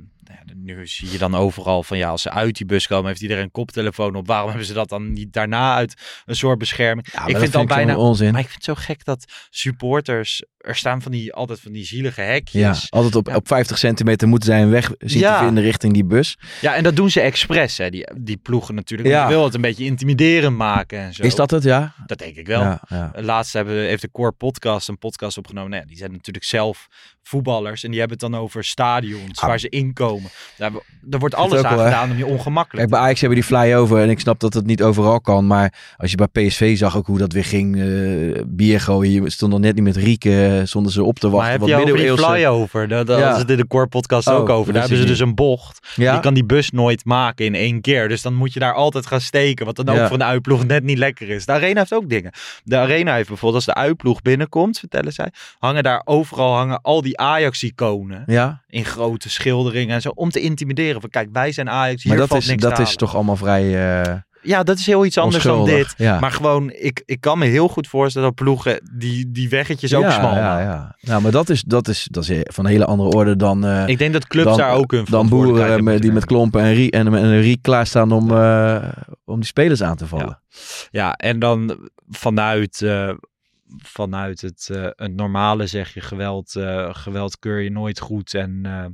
nu zie je dan overal van ja, als ze uit die bus komen, heeft iedereen een koptelefoon op. Waarom hebben ze dat dan niet daarna uit een soort bescherming? Ja, ik vind dan bijna onzin. Maar ik vind het zo gek dat supporters, er staan van die, altijd van die zielige Ja, hekjes. altijd op, Ja. op 50 centimeter moeten zij een weg zien Ja. te vinden richting die bus. Ja, en dat doen ze expres, hè, die, die ploegen natuurlijk. Ja. Ja. wil het een beetje intimiderend maken en zo. Is dat het, ja? Dat denk ik wel. Ja, ja. Laatst hebben, heeft de Core Podcast een podcast opgenomen. Nou ja, die zijn natuurlijk zelf voetballers. En die hebben het dan over stadions Ah. waar ze inkomen. Daar, er wordt alles ook aan gedaan om je ongemakkelijk Kijk, bij Ajax hebben die flyover en ik snap dat het niet overal kan. Maar als je bij PSV zag ook hoe dat weer ging, eh, bier gooien. Je stond nog net niet met Rieken, stonden ze op te Maar wachten. heb wat je over die flyover? Daar daar Ja. hadden ze in de Core Podcast Oh, ook over. dat Daar hebben ze dus een bocht. Ja? Je kan die bus nooit maken in één keer. Dus dan moet je daar altijd gaan steken. Wat dan ook Ja. voor een uitploeg net niet lekker is. De Arena heeft ook dingen. De Arena heeft bijvoorbeeld, als de uitploeg binnenkomt, vertellen zij, hangen daar overal hangen al die Ajax-iconen. Ja, In grote schilderingen en zo. Om te intimideren. Van kijk, wij zijn Ajax. Hier maar dat, valt is, niks dat is toch allemaal vrij eh Ja, dat is heel iets anders dan dit. Ja. Maar gewoon, ik, ik kan me heel goed voorstellen dat ploegen die, die weggetjes ook ja, smal ja, ja. Nou, maar dat is, dat, is, dat is van een hele andere orde dan, eh, Ik denk dat clubs dan, daar ook hun dan boeren met, die met klompen en, rie, en, en een riek klaarstaan om, eh, om die spelers aan te vallen. nemen. Ja, en dan vanuit, vanuit het, eh, het normale zeg je geweld, eh, geweld keur je nooit goed. En eh,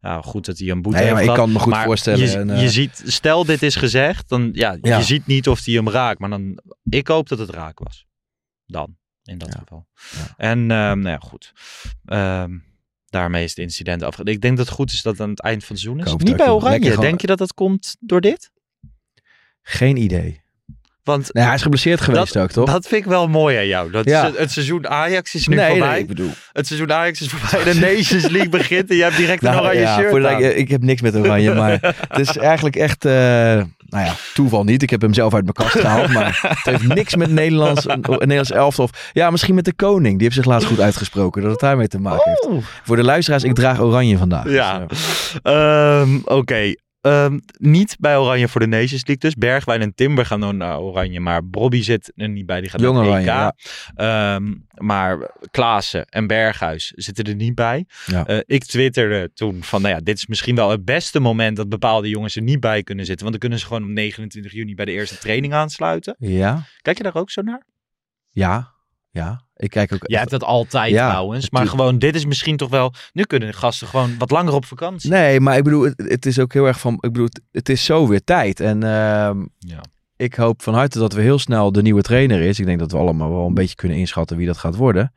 ja, goed dat hij een boete Nee, heeft maar ik kan me goed voorstellen. Je, en, je ziet, stel dit is gezegd, dan ja, Ja. je ziet niet of hij hem raakt. Maar dan, ik hoop dat het raak was. Dan, in dat Ja. geval. Ja. En nou ja, goed. Ehm, daarmee is het incident afge... Ik denk dat het goed is dat het aan het eind van het seizoen is. Niet bij Oranje. gewoon- Denk je dat dat komt door dit? Geen idee. Want Nee, hij is geblesseerd geweest ook, toch? dat vind ik wel mooi aan jou. Dat Ja. het, seizoen Ajax is nu nee, voorbij. nee, ik bedoel... Het seizoen Ajax is voorbij. De Nations League begint en je hebt direct een Nou, oranje ja, shirt aan. ik, ik heb niks met oranje, maar (laughs) het is eigenlijk echt, eh, nou ja, toeval niet. Ik heb hem zelf uit mijn kast gehaald, maar het heeft niks met Nederlands, (laughs) Nederlands elftal. Of, ja, misschien met de koning. Die heeft zich laatst goed uitgesproken, dat het daarmee te maken heeft. Oeh. Voor de luisteraars, ik draag oranje vandaag. Ja. Dus, Ehm, Oké. Ehm, niet bij Oranje voor de Nations League dus. Bergwijn en Timber gaan dan naar Oranje. Maar Bobby zit er niet bij. Die gaat Jong naar Oranje, EK. Ehm, maar Klaassen en Berghuis zitten er niet bij. Ja. Eh, ik twitterde toen van, nou ja, dit is misschien wel het beste moment dat bepaalde jongens er niet bij kunnen zitten. Want dan kunnen ze gewoon op 29 juni bij de eerste training aansluiten. ja, Kijk je daar ook zo naar? ja, ja. Ik kijk ook... Jij hebt dat altijd Ja, trouwens. Maar natuurlijk. gewoon, dit is misschien toch wel... Nu kunnen de gasten gewoon wat langer op vakantie. Nee, maar ik bedoel, het, het is ook heel erg van, ik bedoel, het, het is zo weer tijd. En ehm, Ja. ik hoop van harte dat we heel snel de nieuwe trainer is. Ik denk dat we allemaal wel een beetje kunnen inschatten wie dat gaat worden.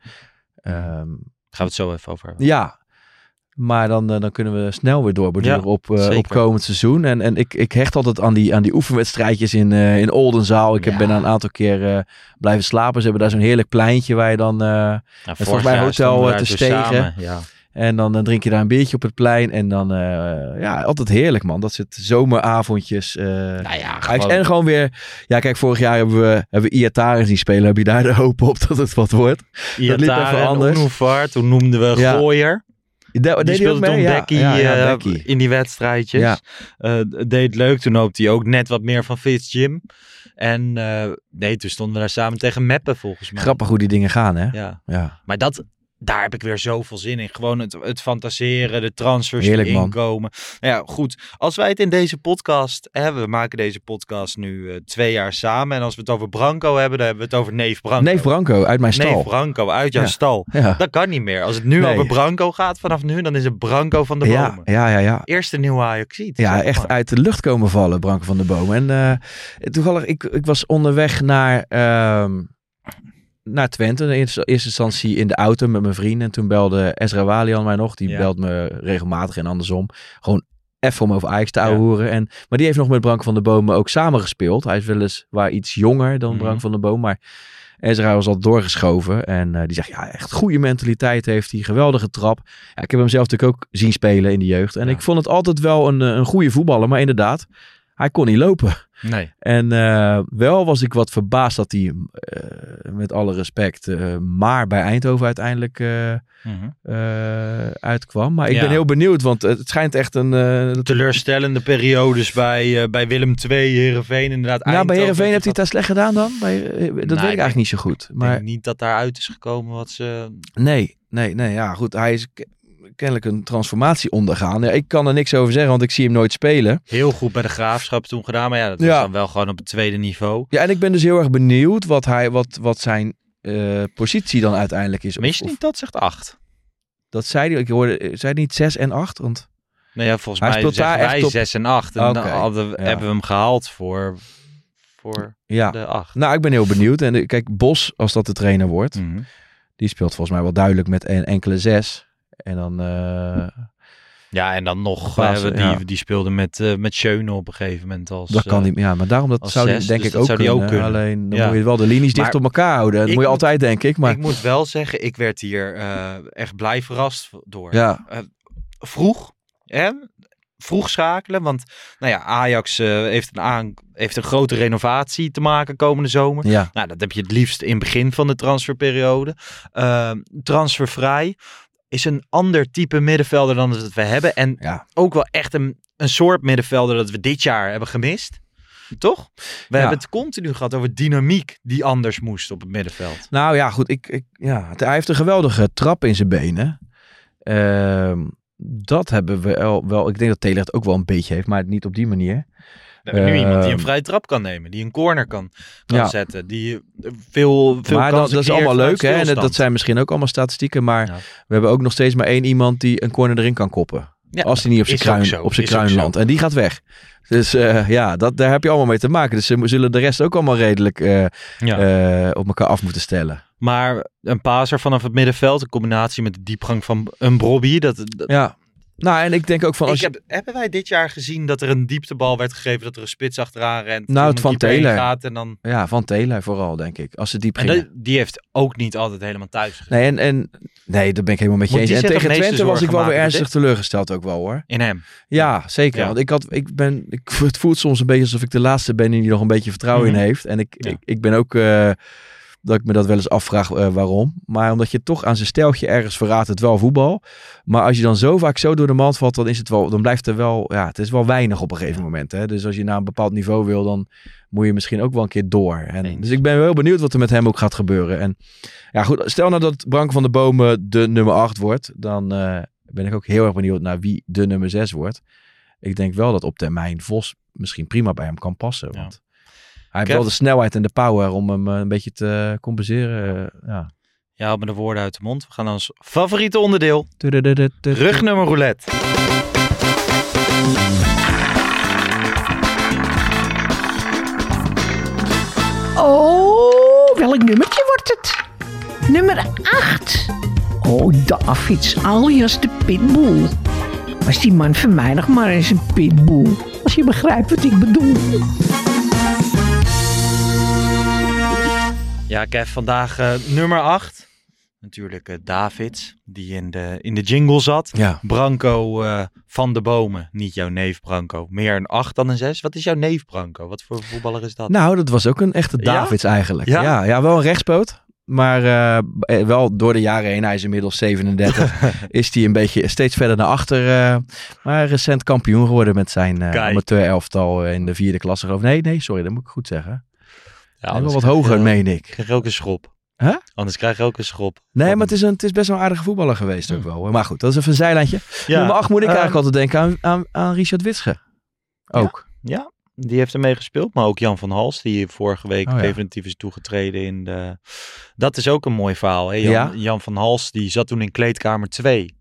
Ehm, Gaan we het zo even over hebben. ja, maar dan, eh, dan kunnen we snel weer doorborduren Ja, op, eh, op komend seizoen. En, en ik, ik hecht altijd aan die, aan die oefenwedstrijdjes in, eh, in Oldenzaal. Ik heb, ben daar een aantal keer blijven slapen. Ze hebben daar zo'n heerlijk pleintje waar je dan... volgens mij hotel, te dus stegen. samen, Ja. En dan, eh, drink je daar een biertje op het plein. En dan, ja, altijd heerlijk man. Dat zit zomeravondjes. Nou ja, gewoon, En gewoon weer, ja kijk, vorig jaar hebben we, hebben we zien spelen. Heb je daar de hoop op dat het wat wordt? liep Iataren even en anders. Toen noemden we. Gooier. Die deed speelde toen Ja, Becky, ja, ja, eh, Becky. in die wedstrijdjes. Eh, deed leuk. Toen hoopte hij ook net wat meer van Fitz Jim. En eh, nee, toen stonden we daar samen tegen Meppen volgens mij. Grappig hoe die dingen gaan, hè? Ja. Ja. Maar dat, daar heb ik weer zoveel zin in. Gewoon het, het fantaseren, de transfers Heerlijk, die inkomen. Nou ja, goed. Als wij het in deze podcast hebben, we maken deze podcast nu eh, twee jaar samen. En als we het over Branco hebben, dan hebben we het over neef Branco. Neef Branco uit mijn stal. Neef Branco uit jouw Ja. stal. ja. Dat kan niet meer. Als het nu Nee. over Branco gaat vanaf nu, dan is het Branco van de bomen. ja, ja, ja. Eerste nieuwe Ajaxiet. Ja, echt uit de lucht komen vallen, Branko van der Boom. En eh, toevallig, ik, ik was onderweg naar, ehm, naar Twente. In eerste, instantie in de auto met mijn vrienden. En toen belde Ezra Walian mij nog. Die Ja. belt me regelmatig en andersom. Gewoon even om over Ajax te Ja. ouwehoeren. En Maar die heeft nog met Branko van der Boom ook samengespeeld. Hij is wel eens waar iets jonger dan Mhm. Branko van der Boom. Maar Ezra was al doorgeschoven. En eh, die zegt, ja, echt goede mentaliteit heeft hij. Geweldige trap. Ja, ik heb hem zelf natuurlijk ook zien spelen in de jeugd. En Ja. ik vond het altijd wel een, eh, een goede voetballer. Maar inderdaad, hij kon niet lopen. Nee. En eh, wel was ik wat verbaasd dat hij, eh, met alle respect, eh, maar bij Eindhoven uiteindelijk Mhm. uitkwam. Maar ik Ja. ben heel benieuwd, want het schijnt echt een... Teleurstellende periodes bij, bij Willem II, Heerenveen inderdaad. nou, bij Heerenveen heeft hij het daar slecht gedaan dan? Bij, dat weet ik ik eigenlijk niet zo goed. Maar Maar niet dat daaruit is gekomen wat ze... nee, nee, nee. Ja, goed. Hij is... kennelijk een transformatie ondergaan. Ja, ik kan er niks over zeggen, want ik zie hem nooit spelen. Heel goed bij de Graafschap toen gedaan. Maar ja, dat was Ja. dan wel gewoon op het tweede niveau. Ja, en ik ben dus heel erg benieuwd wat, hij, wat, wat zijn eh, positie dan uiteindelijk is. Of- Mis je niet dat zegt 8? dat zei hij, ik hoorde, zei hij niet 6 en 8? Want, Nee, ja, volgens Hij mij speelt zeggen daar wij echt op- 6 en 8. En dan hadden we, ja. hebben we hem gehaald voor, voor ja, de 8. nou, ik ben heel benieuwd. En eh, kijk, Bos, als dat de trainer wordt, Mhm. die speelt volgens mij wel duidelijk met een enkele 6. En dan, eh, Ja, en dan nog, Fase, eh, die, ja. die speelde met, eh met Schöne op een gegeven moment als... dat kan eh, niet. Ja, maar daarom dat zou die zes, denk dus ik ook, zou die ook kunnen. kunnen. Alleen dan Ja. moet je wel de linies dicht op elkaar houden. Dat moet je altijd, denk ik. Maar Ik moet wel zeggen, ik werd hier echt blij verrast door. ja, Vroeg, hè? Vroeg schakelen, want nou ja, Ajax heeft, een aan, heeft een grote renovatie te maken komende zomer. ja, Nou, dat heb je het liefst in het begin van de transferperiode. Ehm, transfervrij is een ander type middenvelder dan dat we hebben. En ja. ook wel echt een, een soort middenvelder dat we dit jaar hebben gemist. Toch? We hebben het continu gehad over dynamiek die anders moest op het middenveld. Nou ja, goed. Ik, ik, ja, hij heeft een geweldige trap in zijn benen. Ehm, dat hebben we wel, wel. Ik denk dat Taylor het ook wel een beetje heeft, maar niet op die manier. We hebben nu iemand die een Ehm, vrije trap kan nemen, die een corner kan, kan Ja. zetten, die veel, veel maar dat, is allemaal leuk, hè? En dat, zijn misschien ook allemaal statistieken, maar Ja. we hebben ook nog steeds maar één iemand die een corner erin kan koppen. Ja, als hij niet op zijn kruin, op zijn kruin landt. En die gaat weg. Dus eh, ja, dat, daar heb je allemaal mee te maken. Dus ze zullen de rest ook allemaal redelijk eh, Ja. eh, op elkaar af moeten stellen. Maar een paser vanaf het middenveld, in combinatie met de diepgang van een Brobby. Dat, dat- Ja. Nou, en ik denk ook van als heb, hebben wij dit jaar gezien dat er een dieptebal werd gegeven, dat er een spits achteraan rent, Nou, het van Taylor. gaat en dan... ja, van Taylor vooral, denk ik. Als ze diep En dat- die heeft ook niet altijd helemaal thuis gezien. Nee, en, en nee, dat ben ik helemaal met je eens. En tegen Twente was ik wel weer ernstig teleurgesteld ook wel hoor. In hem. Ja, zeker. Ja. Want ik had, ik ben, ik, (laughs) het voelt soms een beetje alsof ik de laatste ben die nog een beetje vertrouwen Mhm. in heeft. En ik, Ja. ik, ik ben ook, eh, dat ik me dat wel eens afvraag eh, waarom. Maar omdat je toch aan zijn steltje ergens verraadt het wel voetbal. Maar als je dan zo vaak zo door de mand valt, dan is het wel, dan blijft er wel, ja, het is wel weinig op een gegeven moment. Hè? Dus als je naar een bepaald niveau wil, dan moet je misschien ook wel een keer door. En, dus ik ben wel heel benieuwd wat er met hem ook gaat gebeuren. En ja, goed, stel nou dat Brank van de Bomen de nummer 8 wordt, dan eh, ben ik ook heel erg benieuwd naar wie de nummer 6 wordt. Ik denk wel dat op termijn Vos misschien prima bij hem kan passen. Want heeft wel de snelheid en de power om hem eh, een beetje te compenseren. eh, ja. Haalt me de woorden uit de mond. We gaan naar ons favoriete onderdeel. Rugnummer roulette. Oh, welk nummertje wordt het? Nummer 8. Oh, Davids, alias de Pitbull. Was die man van mij nog maar eens een pitbull? Als je begrijpt wat ik bedoel. Ja, Kev, vandaag eh, nummer 8. Natuurlijk eh, Davids, die in de, in de jingle zat. Ja. Branco eh, van de Bomen, niet jouw neef Branco. Meer een 8 dan een 6. Wat is jouw neef Branco? Wat voor voetballer is dat? Nou, dat was ook een echte Ja? Davids eigenlijk. Ja? Ja? Ja, wel een rechtspoot. Maar wel door de jaren heen, hij is inmiddels 37, (laughs) is hij een beetje steeds verder naar achter. maar recent kampioen geworden met zijn Kijk. amateur elftal in de vierde klasse. Nee, nee, sorry, dat moet ik goed zeggen. Ja, wel wat je- hoger, meen ik. krijg je ook een schop. Huh? Anders krijg je ook een schop. Nee, maar het is, een, het is best wel een aardige voetballer geweest ook wel. Maar goed, dat is even een zijlijntje. Ja, Nummer 8 moet ik ehm, eigenlijk altijd denken aan, aan, aan Richard Witsche. Ook. Ja, die heeft ermee gespeeld. Maar ook Jan van Hals, die vorige week Oh ja. definitief is toegetreden in de... Dat is ook een mooi verhaal. Hè? Jan, Ja. Jan van Hals, die zat toen in kleedkamer 2.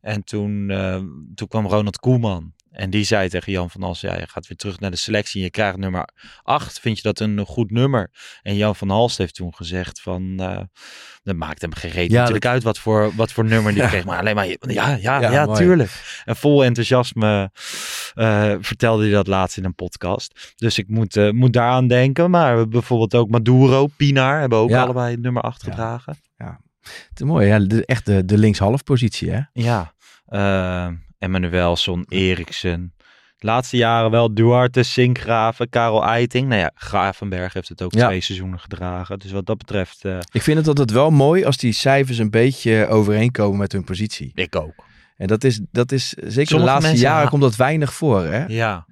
En toen, eh, toen kwam Ronald Koeman. En die zei tegen Jan van Hals, ja, je gaat weer terug naar de selectie. Je krijgt nummer 8. Vind je dat een goed nummer? En Jan van Hals heeft toen gezegd van... eh dat maakt hem gereed Ja, natuurlijk uit wat voor, wat voor nummer die Ja. kreeg. Maar alleen maar, ja, ja, ja, Ja, tuurlijk. En vol enthousiasme eh, vertelde hij dat laatst in een podcast. Dus ik moet, eh, moet daaraan denken. Maar bijvoorbeeld ook Maduro, Pinar hebben ook Ja. allebei nummer 8 Ja. gedragen. Het is mooi, ja. De, echt de, de linkshalf positie, hè? Ja, eh Emmanuelson, Eriksen. De laatste jaren wel Duarte, Sinkgraven, Karel Eiting. Nou ja, Gravenberg heeft het ook Ja. twee seizoenen gedragen. Dus wat dat betreft, eh, Ik vind het altijd wel mooi als die cijfers een beetje overeenkomen met hun positie. ik ook. En dat is, dat is zeker de laatste jaren ha- komt dat weinig voor, hè? Ja.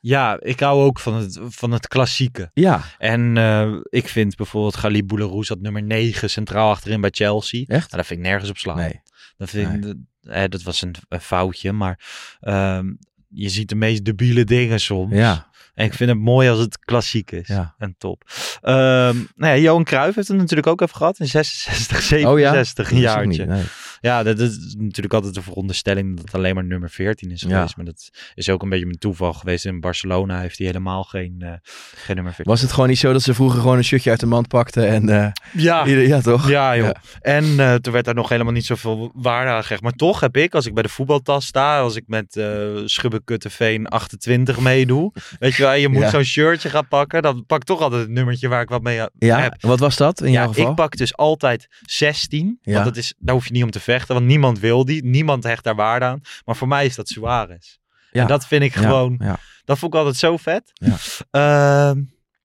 Ja, ik hou ook van het, van het klassieke. Ja, En eh, ik vind bijvoorbeeld Galib Boularus dat nummer 9 centraal achterin bij Chelsea. echt? Nou, dat vind ik nergens op slaan. Nee. Dat vind ik, eh, dat was een, een foutje, maar ehm, je ziet de meest debiele dingen soms. Ja. En ik vind het mooi als het klassiek is. Ja. En top. Ehm, nou ja, Johan Cruijff heeft het natuurlijk ook even gehad in 66, 67, een Dat is ook jaartje. niet, nee. Ja, dat is natuurlijk altijd de veronderstelling dat het alleen maar nummer 14 is Ja. geweest. Maar dat is ook een beetje een toeval geweest. In Barcelona heeft hij helemaal geen, eh, geen nummer 14. Was het gewoon niet zo dat ze vroeger gewoon een shirtje uit de mand pakten en... eh, Ja, ieder- ja, toch? ja joh. Ja. En eh, toen werd daar nog helemaal niet zoveel waarde aan gegeven. Maar toch heb ik, als ik bij de voetbaltas sta, als ik met Schubbekutteveen 28 meedoe, weet je wel, je moet Ja. zo'n shirtje gaan pakken, dan pak ik toch altijd het nummertje waar ik wat mee Ja, heb. wat was dat in jouw Ja, geval? ik pak dus altijd 16. Ja. Want dat is, daar hoef je niet om te vechten. Want niemand wil die. Niemand hecht daar waarde aan. Maar voor mij is dat Suarez. Ja. En dat vind ik gewoon... ja. Dat vond ik altijd zo vet. Ja. Ehm,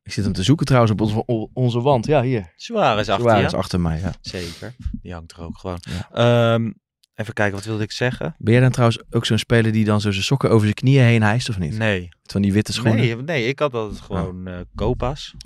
Ik zit hem te zoeken trouwens op onze, onze wand. Ja, hier. Suarez achter Suarez achter mij, ja. Zeker. Die hangt er ook gewoon. Ja. Ehm, even kijken, wat wilde ik zeggen? Ben jij dan trouwens ook zo'n speler die dan zo zijn sokken over zijn knieën heen hijst of niet? Nee. Van die witte schoenen? Nee, nee, ik had altijd gewoon eh. Oh,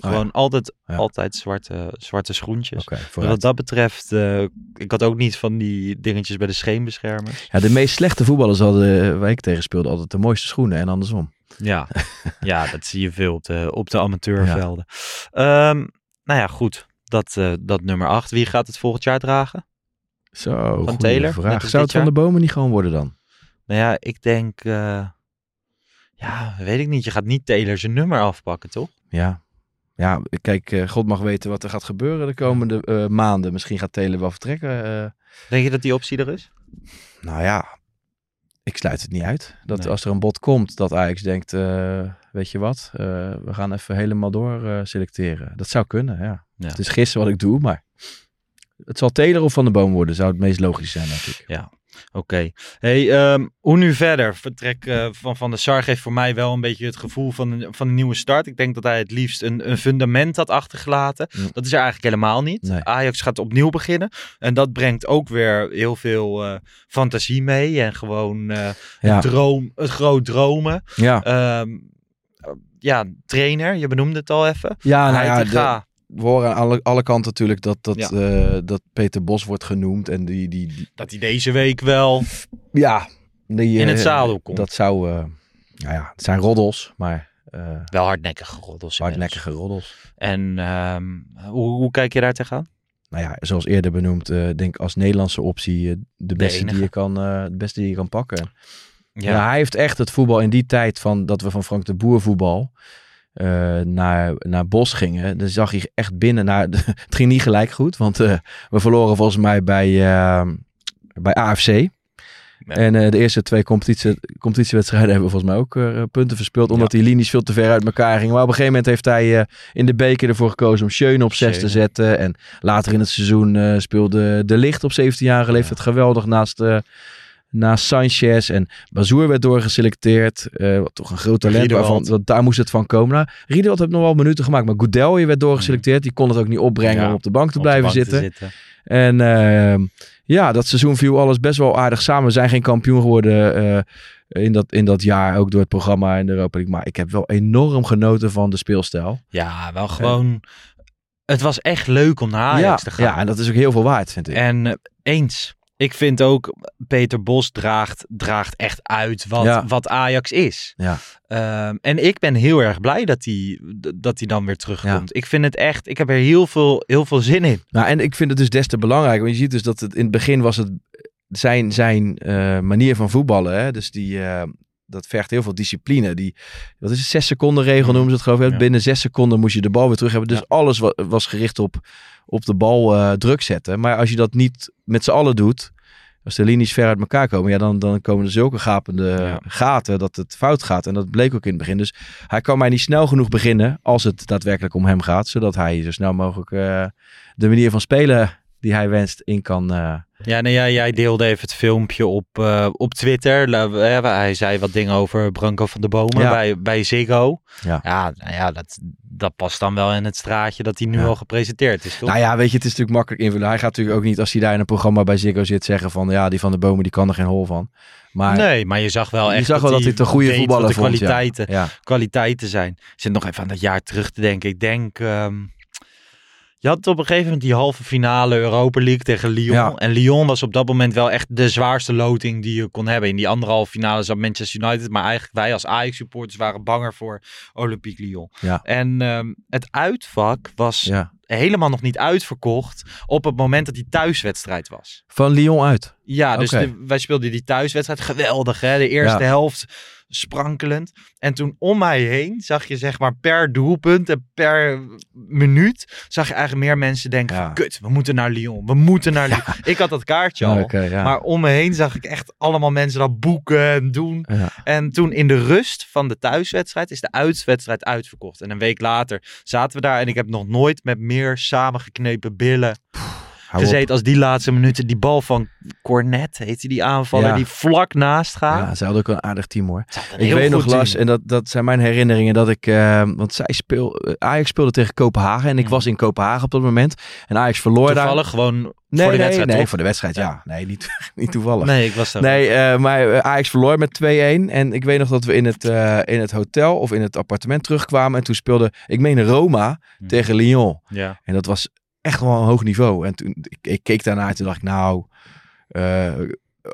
Gewoon ja. altijd, Ja. altijd zwarte, zwarte schoentjes. Wat dat betreft, eh, ik had ook niet van die dingetjes bij de scheenbeschermers. Ja, de meest slechte voetballers hadden, eh, waar ik tegen speelde, altijd de mooiste schoenen en andersom. Ja, (laughs) ja dat zie je veel op de, op de amateurvelden. Ehm, nou ja, goed. Dat, dat nummer 8. Wie gaat het volgend jaar dragen? Zo, goede Taylor, vraag. Zou het van de bomen niet gewoon worden dan? Nou ja, ik denk... eh, ja, weet ik niet. Je gaat niet Taylor zijn nummer afpakken, toch? Ja. Ja, kijk, eh, God mag weten wat er gaat gebeuren de komende eh, maanden. Misschien gaat Taylor wel vertrekken. Denk je dat die optie er is? nou ja, ik sluit het niet uit. Dat Nee. als er een bod komt, dat Ajax denkt, weet je wat, we gaan even helemaal door selecteren. Dat zou kunnen, ja. Ja. Het is gissen wat ik doe, maar het zal Taylor of Van de Boom worden, zou het meest logisch zijn, denk ik. Ja, oké. Hey, ehm, hoe nu verder? Vertrek eh, van Van der Sar geeft voor mij wel een beetje het gevoel van een, van een nieuwe start. Ik denk dat hij het liefst een, een fundament had achtergelaten. Mm. Dat is er eigenlijk helemaal niet. Nee. Ajax gaat opnieuw beginnen. En dat brengt ook weer heel veel eh, fantasie mee. En gewoon eh, Ja, een droom, het groot dromen. ja. Ehm, ja, trainer, je benoemde het al even. ja nou ja, de. We horen aan alle, alle kanten natuurlijk dat, dat, Ja. eh, dat Peter Bos wordt genoemd. En die, die, die dat hij deze week wel ja, die, in het eh, zadel komt. Dat zou, eh, nou ja, het zijn roddels, maar wel hardnekkige roddels. hardnekkige roddels. En ehm, hoe, hoe kijk je daar tegenaan? Nou ja, zoals eerder benoemd, eh, denk als Nederlandse optie de, beste die je kan, de beste die je kan pakken. Ja. Ja. hij heeft echt het voetbal in die tijd van dat we van Frank de Boer voetbal eh, naar, naar Bos gingen. Dan zag je echt binnen naar. (laughs) het ging niet gelijk goed, want eh, we verloren volgens mij bij, eh, bij AFC. En eh, de eerste twee competitie, competitiewedstrijden hebben we volgens mij ook punten verspeeld. Omdat die linies veel te ver uit elkaar gingen. Maar op een gegeven moment heeft hij in de beker ervoor gekozen om Schöne op 6 te zetten. En later in het seizoen speelde De Licht op 17-jarige leeftijd geweldig naast, naast Sanchez. En Bazoer werd doorgeselecteerd. eh, wat toch een groot talent. Waarvan, dat, daar moest het van komen. Nou, Riedewald heeft nog wel minuten gemaakt. Maar Goudelje werd doorgeselecteerd. Die kon het ook niet opbrengen Ja, om op de bank te blijven bank te zitten. En ehm, ja, dat seizoen viel alles best wel aardig samen. We zijn geen kampioen geworden eh, in, dat, in dat jaar, ook door het programma in de Europa League. Maar ik heb wel enorm genoten van de speelstijl. Ja, wel gewoon. Het was echt leuk om naar Ajax ja, te gaan. ja, en dat is ook heel veel waard, vind ik. En eh, eens. Ik vind ook, Peter Bos draagt, draagt echt uit wat, Ja. wat Ajax is. Ja. Ehm, en ik ben heel erg blij dat hij, dat hij dan weer terugkomt. Ik vind het echt, ik heb er heel veel, heel veel zin in. Nou, en ik vind het dus des te belangrijk. Want je ziet dus dat het in het begin was het zijn, zijn eh, manier van voetballen. Hè? Dus die, eh, dat vergt heel veel discipline. Die, wat is het, zes seconden regel noemen ze het geloof ik. Ja. Binnen zes seconden moest je de bal weer terug hebben. Dus alles wa- was gericht op, op de bal eh, druk zetten. Maar als je dat niet met z'n allen doet, als de linies ver uit elkaar komen, ja, dan, dan komen er zulke gapende Ja. gaten dat het fout gaat. En dat bleek ook in het begin. Dus hij kan mij niet snel genoeg beginnen als het daadwerkelijk om hem gaat. Zodat hij zo snel mogelijk eh, de manier van spelen die hij wenst in kan. eh, Ja, nou ja, jij deelde even het filmpje op, eh, op Twitter. Eh, Hij zei wat dingen over Branko van de Bomen Ja. bij, bij Ziggo. Ja. ja, nou ja dat, dat past dan wel in het straatje dat hij nu Ja. al gepresenteerd is, toch? Nou ja, weet je, het is natuurlijk makkelijk invullen. Hij gaat natuurlijk ook niet als hij daar in een programma bij Ziggo zit zeggen van ja, die van de bomen die kan er geen hol van. Maar nee, maar je zag wel je echt zag wel dat hij het een goede voetballer de kwaliteiten, kwaliteiten zijn. Ik zit nog even aan dat jaar terug te denken. Ik denk, ehm, Je had op een gegeven moment die halve finale Europa League tegen Lyon. Ja. En Lyon was op dat moment wel echt de zwaarste loting die je kon hebben. In die andere halve finale zat Manchester United. Maar eigenlijk wij als Ajax-supporters waren banger voor Olympique Lyon. Ja. En ehm, het uitvak was Ja. helemaal nog niet uitverkocht op het moment dat die thuiswedstrijd was. Van Lyon uit. Ja, dus de- wij speelden die thuiswedstrijd. Geweldig, hè? De eerste helft sprankelend. En toen om mij heen zag je zeg maar per doelpunt en per minuut... zag je eigenlijk meer mensen denken Ja. Kut, we moeten naar Lyon. We moeten naar Lyon. Ik had dat kaartje al. Ja. Maar om me heen zag ik echt allemaal mensen dat boeken en doen. En toen in de rust van de thuiswedstrijd is de uitwedstrijd uitverkocht. En een week later zaten we daar en ik heb nog nooit met meer samengeknepen billen gezeten als die laatste minuten. Die bal van Cornet, heette die aanvaller, Ja. die vlak naast gaat. Ja, ze hadden ook een aardig team hoor. Ik weet nog, team. en dat, dat zijn mijn herinneringen, dat ik, eh, want zij speel, Ajax speelde tegen Kopenhagen en ik Mm. was in Kopenhagen op dat moment. En Ajax verloor daar. Toevallig gewoon Nee, voor de nee, wedstrijd. nee, toch? voor de wedstrijd, ja. Nee, niet, (laughs) niet toevallig. Nee, ik was daar. Nee, eh, maar eh, Ajax verloor met 2-1. En ik weet nog dat we in het, eh, in het hotel of in het appartement terugkwamen. En toen speelde, ik meen Roma Hm. tegen Lyon. Ja. En dat was echt wel een hoog niveau. En toen ik, ik keek daarnaar en toen dacht ik, nou, eh,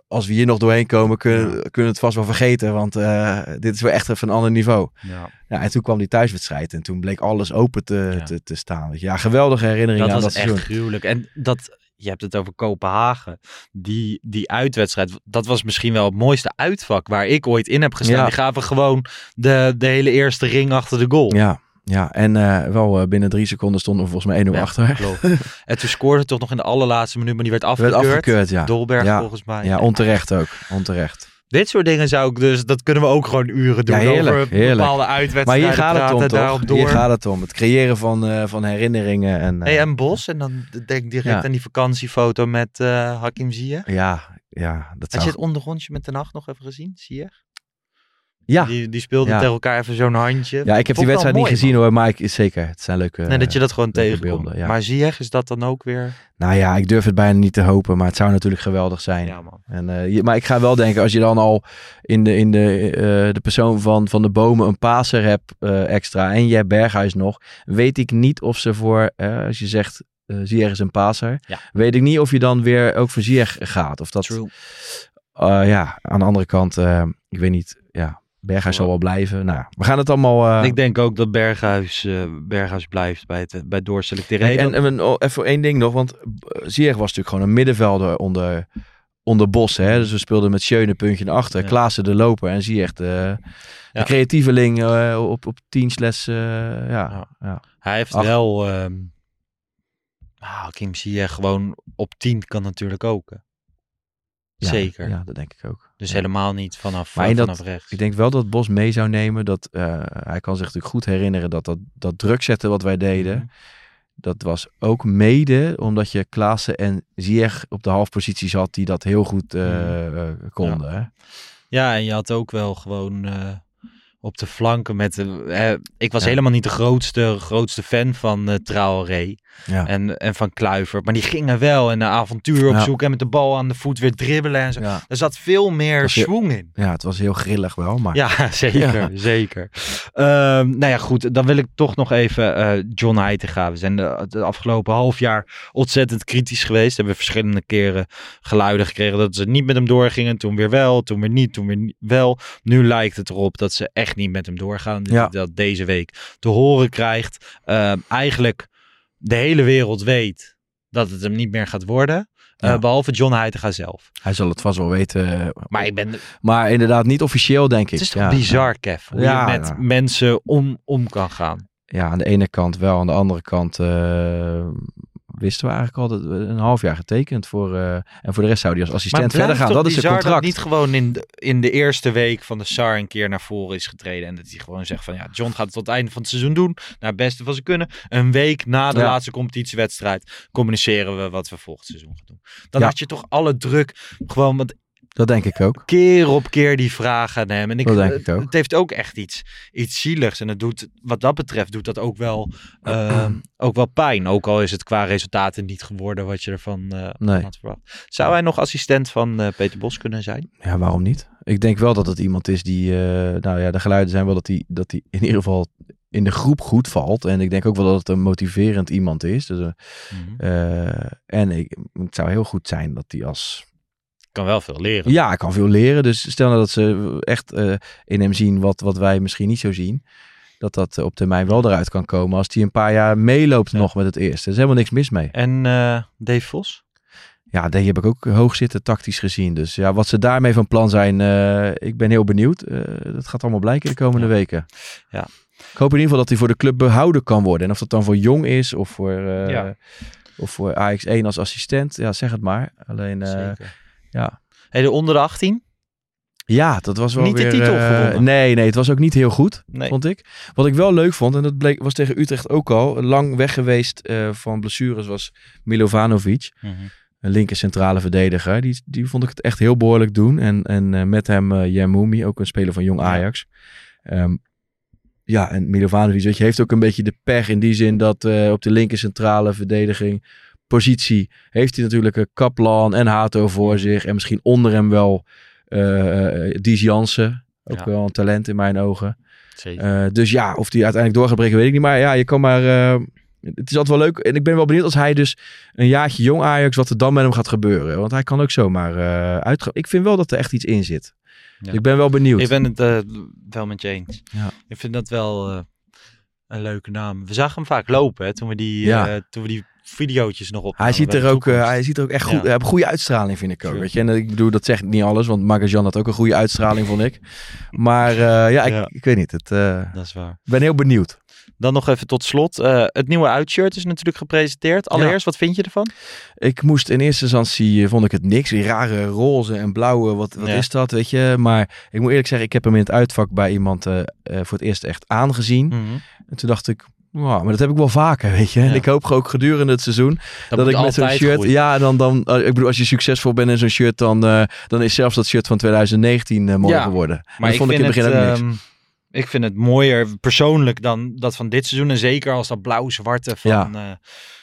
als we hier nog doorheen komen, kunnen, kunnen we het vast wel vergeten. Want eh, dit is weer echt even een ander niveau. Ja. Ja, en toen kwam die thuiswedstrijd en toen bleek alles open te, Ja. te, te staan. Ja, geweldige herinneringen Dat aan was dat echt seizoen. gruwelijk. En dat, je hebt het over Kopenhagen. Die, die uitwedstrijd, dat was misschien wel het mooiste uitvak waar ik ooit in heb gestaan. Die gaven gewoon de, de hele eerste ring achter de goal. Ja, ja, en eh, wel eh, binnen drie seconden stonden we volgens mij 1-0 Ja, achter. (laughs) en toen scoorde toch nog in de allerlaatste minuut, maar die werd Werd afgekeurd. afgekeurd, ja. Dolberg Ja. volgens mij. Ja, onterecht ook. Onterecht. Dit soort dingen zou ik dus, dat kunnen we ook gewoon uren doen. Ja, heerlijk, over heerlijk. bepaalde Maar uitwedstrijden hier gaat het om, toch? door. Hier gaat het om. Het creëren van, eh, van herinneringen. En, Hey, en Bos, en dan denk ik direct aan die vakantiefoto met Hakim Ziyech. Ja, ja, dat Had zou... je het ondergrondje met de nacht nog even gezien, Ziyech? Ja. Die, die speelden Ja. tegen elkaar even zo'n handje. ja, ik heb die wedstrijd niet mooi, gezien man. hoor, maar ik, zeker. Het zijn leuke Nee, dat je dat gewoon tegenkomt. ja. Maar Ziyech, is dat dan ook weer... Nou ja, ik durf het bijna niet te hopen, maar het zou natuurlijk geweldig zijn. Ja, man. En, je- maar ik ga wel denken, als je dan al in de, in de, eh, de persoon van, van de bomen een paser hebt eh, extra en je hebt Berghuis nog, weet ik niet of ze voor, als je zegt, Ziyech is een paser, Ja. weet ik niet of je dan weer ook voor Ziyech gaat. Of dat, True. Ja, aan de andere kant, ik weet niet, ja, Berghuis zal wel blijven. Nou, we gaan het allemaal... eh, Ik denk ook dat Berghuis, eh, Berghuis blijft bij het, bij het doorselecteren. Hey, en, dan- en oh, even één ding nog, want eh, Ziyech was natuurlijk gewoon een middenvelder onder, onder Bos. Hè? Dus we speelden met Schöne puntje naar achter, Ja. Klaassen de loper en Ziyech de, de Ja. creatieveling op, op 10 slash, ja, Ja. ja. Hij heeft Ach. wel... ehm ah, Kim Ziyech gewoon op 10 kan natuurlijk ook. Zeker. Ja, dat denk ik ook. Dus Ja. helemaal niet vanaf, Maar dat- vanaf rechts. Ik denk wel dat Bos mee zou nemen. Dat, eh, hij kan zich natuurlijk goed herinneren dat dat, dat druk zetten wat wij deden. Mhm. Dat was ook mede omdat je Klaassen en Ziyech op de halfposities had die dat heel goed eh, Mhm. eh, konden. Hè? Ja, en je had ook wel gewoon eh, op de flanken met... de ik was Ja. helemaal niet de grootste, grootste fan van Traoré Ja. en, en van Kluivert. Maar die gingen wel en een avontuur Ja. opzoeken en met de bal aan de voet weer dribbelen en zo. Ja. Er zat veel meer schwung in. ja, het was heel grillig wel, maar Ja, (laughs) zeker, zeker. Ehm, nou ja, goed. Dan wil ik toch nog even eh, John Heitinga. We zijn de, de afgelopen half jaar ontzettend kritisch geweest. Hebben verschillende keren geluiden gekregen dat ze niet met hem doorgingen. Toen weer wel, toen weer niet, toen weer wel. Nu lijkt het erop dat ze echt niet met hem doorgaan. Dat deze week te horen krijgt. Ehm, eigenlijk de hele wereld weet dat het hem niet meer gaat worden. Eh, behalve John Heitinga zelf. hij zal het vast wel weten. Maar ik ben, Maar inderdaad niet officieel, denk ik. het is toch ja. bizar, Kev, hoe Ja, je met mensen om, om kan gaan. Ja, aan de ene kant wel. Aan de andere kant eh, wisten we eigenlijk al dat we een half jaar getekend voor. eh, en voor de rest zou hij als assistent verder gaan. Dat is zijn contract. dat niet gewoon in de, in de eerste week van de SAR een keer naar voren is getreden. En dat hij gewoon zegt van ja, John gaat het tot het einde van het seizoen doen. Naar het beste van zijn kunnen. Een week na de Ja. laatste competitiewedstrijd communiceren we wat we volgend seizoen gaan doen. Dan Ja. had je toch alle druk gewoon, want Dat denk ik ook. keer op keer die vragen aan hem. En ik, Dat denk het, ik ook. het heeft ook echt iets, iets zieligs. En het doet, wat dat betreft, doet dat ook wel, ehm, (clears throat) ook wel pijn. Ook al is het qua resultaten niet geworden wat je ervan eh, Nee. had verwacht. Zou hij nog assistent van eh, Peter Bos kunnen zijn? Ja, waarom niet? Ik denk wel dat het iemand is die. eh, nou ja, de geluiden zijn wel dat hij, dat hij in ieder geval in de groep goed valt. En ik denk ook wel dat het een motiverend iemand is. Dus, eh, Mhm. eh, en ik, het zou heel goed zijn dat hij als... Kan wel veel leren. Ja, hij kan veel leren. Dus stel nou dat ze echt eh, in hem zien wat, wat wij misschien niet zo zien. Dat dat eh, op termijn wel eruit kan komen. Als hij een paar jaar meeloopt nog met het eerste. Er is helemaal niks mis mee. En eh, Dave Vos? Ja, die heb ik ook hoog zitten tactisch gezien. Dus ja, wat ze daarmee van plan zijn, ik ben heel benieuwd. Dat gaat allemaal blijken de komende weken. Ja. Ik hoop in ieder geval dat hij voor de club behouden kan worden. En of dat dan voor Jong is of voor, Ja. of voor AX1 als assistent. Ja, zeg het maar. Alleen, Zeker. Ja. Hey, de onder de 18? Ja, dat was wel Niet de weer... titel eh, nee, nee, het was ook niet heel goed, Nee. vond ik. Wat ik wel leuk vond, en dat bleek, was tegen Utrecht ook al, lang weg geweest eh, van blessures, was Milovanovic. Mhm. Een linker centrale verdediger. Die, die vond ik het echt heel behoorlijk doen. En, en eh, met hem uh, Jermoumi, ook een speler van Jong Ajax. Ehm, ja, en Milovanovic weet je, heeft ook een beetje de pech in die zin dat op de linker centrale verdediging positie heeft hij natuurlijk een Kaplan en Hato voor zich. En misschien onder hem wel uh, Dies Jansen. Ook Ja. wel een talent in mijn ogen. Uh, dus ja, of die uiteindelijk door gaat breken, weet ik niet. Maar ja, je kan maar... Uh, het is altijd wel leuk. En ik ben wel benieuwd als hij dus een jaartje jong Ajax, wat er dan met hem gaat gebeuren. Want hij kan ook zomaar uh, uitgaan. Ik vind wel dat er echt iets in zit. Ja. Dus ik ben wel benieuwd. Ik ben het uh, wel met je eens. Ja. Ik vind dat wel een leuke naam. We zagen hem vaak lopen hè, toen we die, ja. toen we die videootjes nog op. Hij ziet er ook, uh, hij ziet er ook echt goed. Ja. Hij heeft een goede uitstraling, vind ik ook. Weet je? En ik bedoel, dat zegt niet alles, want Magajan had ook een goede uitstraling, vond ik. Maar uh, ja, ik, Ja. ik, weet niet. Het, uh, Dat is waar. ik ben heel benieuwd. Dan nog even tot slot. Het nieuwe uitshirt is natuurlijk gepresenteerd. Allereerst, wat vind je ervan? Ik moest in eerste instantie, eh, vond ik het niks. Die rare roze en blauwe, wat, wat is dat, weet je. Maar ik moet eerlijk zeggen, ik heb hem in het uitvak bij iemand voor het eerst echt aangezien. Mhm. En toen dacht ik, wow, maar dat heb ik wel vaker, weet je. En Ja. ik hoop ook gedurende het seizoen dat, ik met zo'n shirt, ja, dan, dan, uh, ik bedoel, als je succesvol bent in zo'n shirt, dan, uh, dan is zelfs dat shirt van 2019 uh, mooi Ja, geworden. En Maar dat vond ik in het begin ook niks. ehm, ik vind het mooier persoonlijk dan dat van dit seizoen. En zeker als dat blauw-zwarte van, Ja. eh,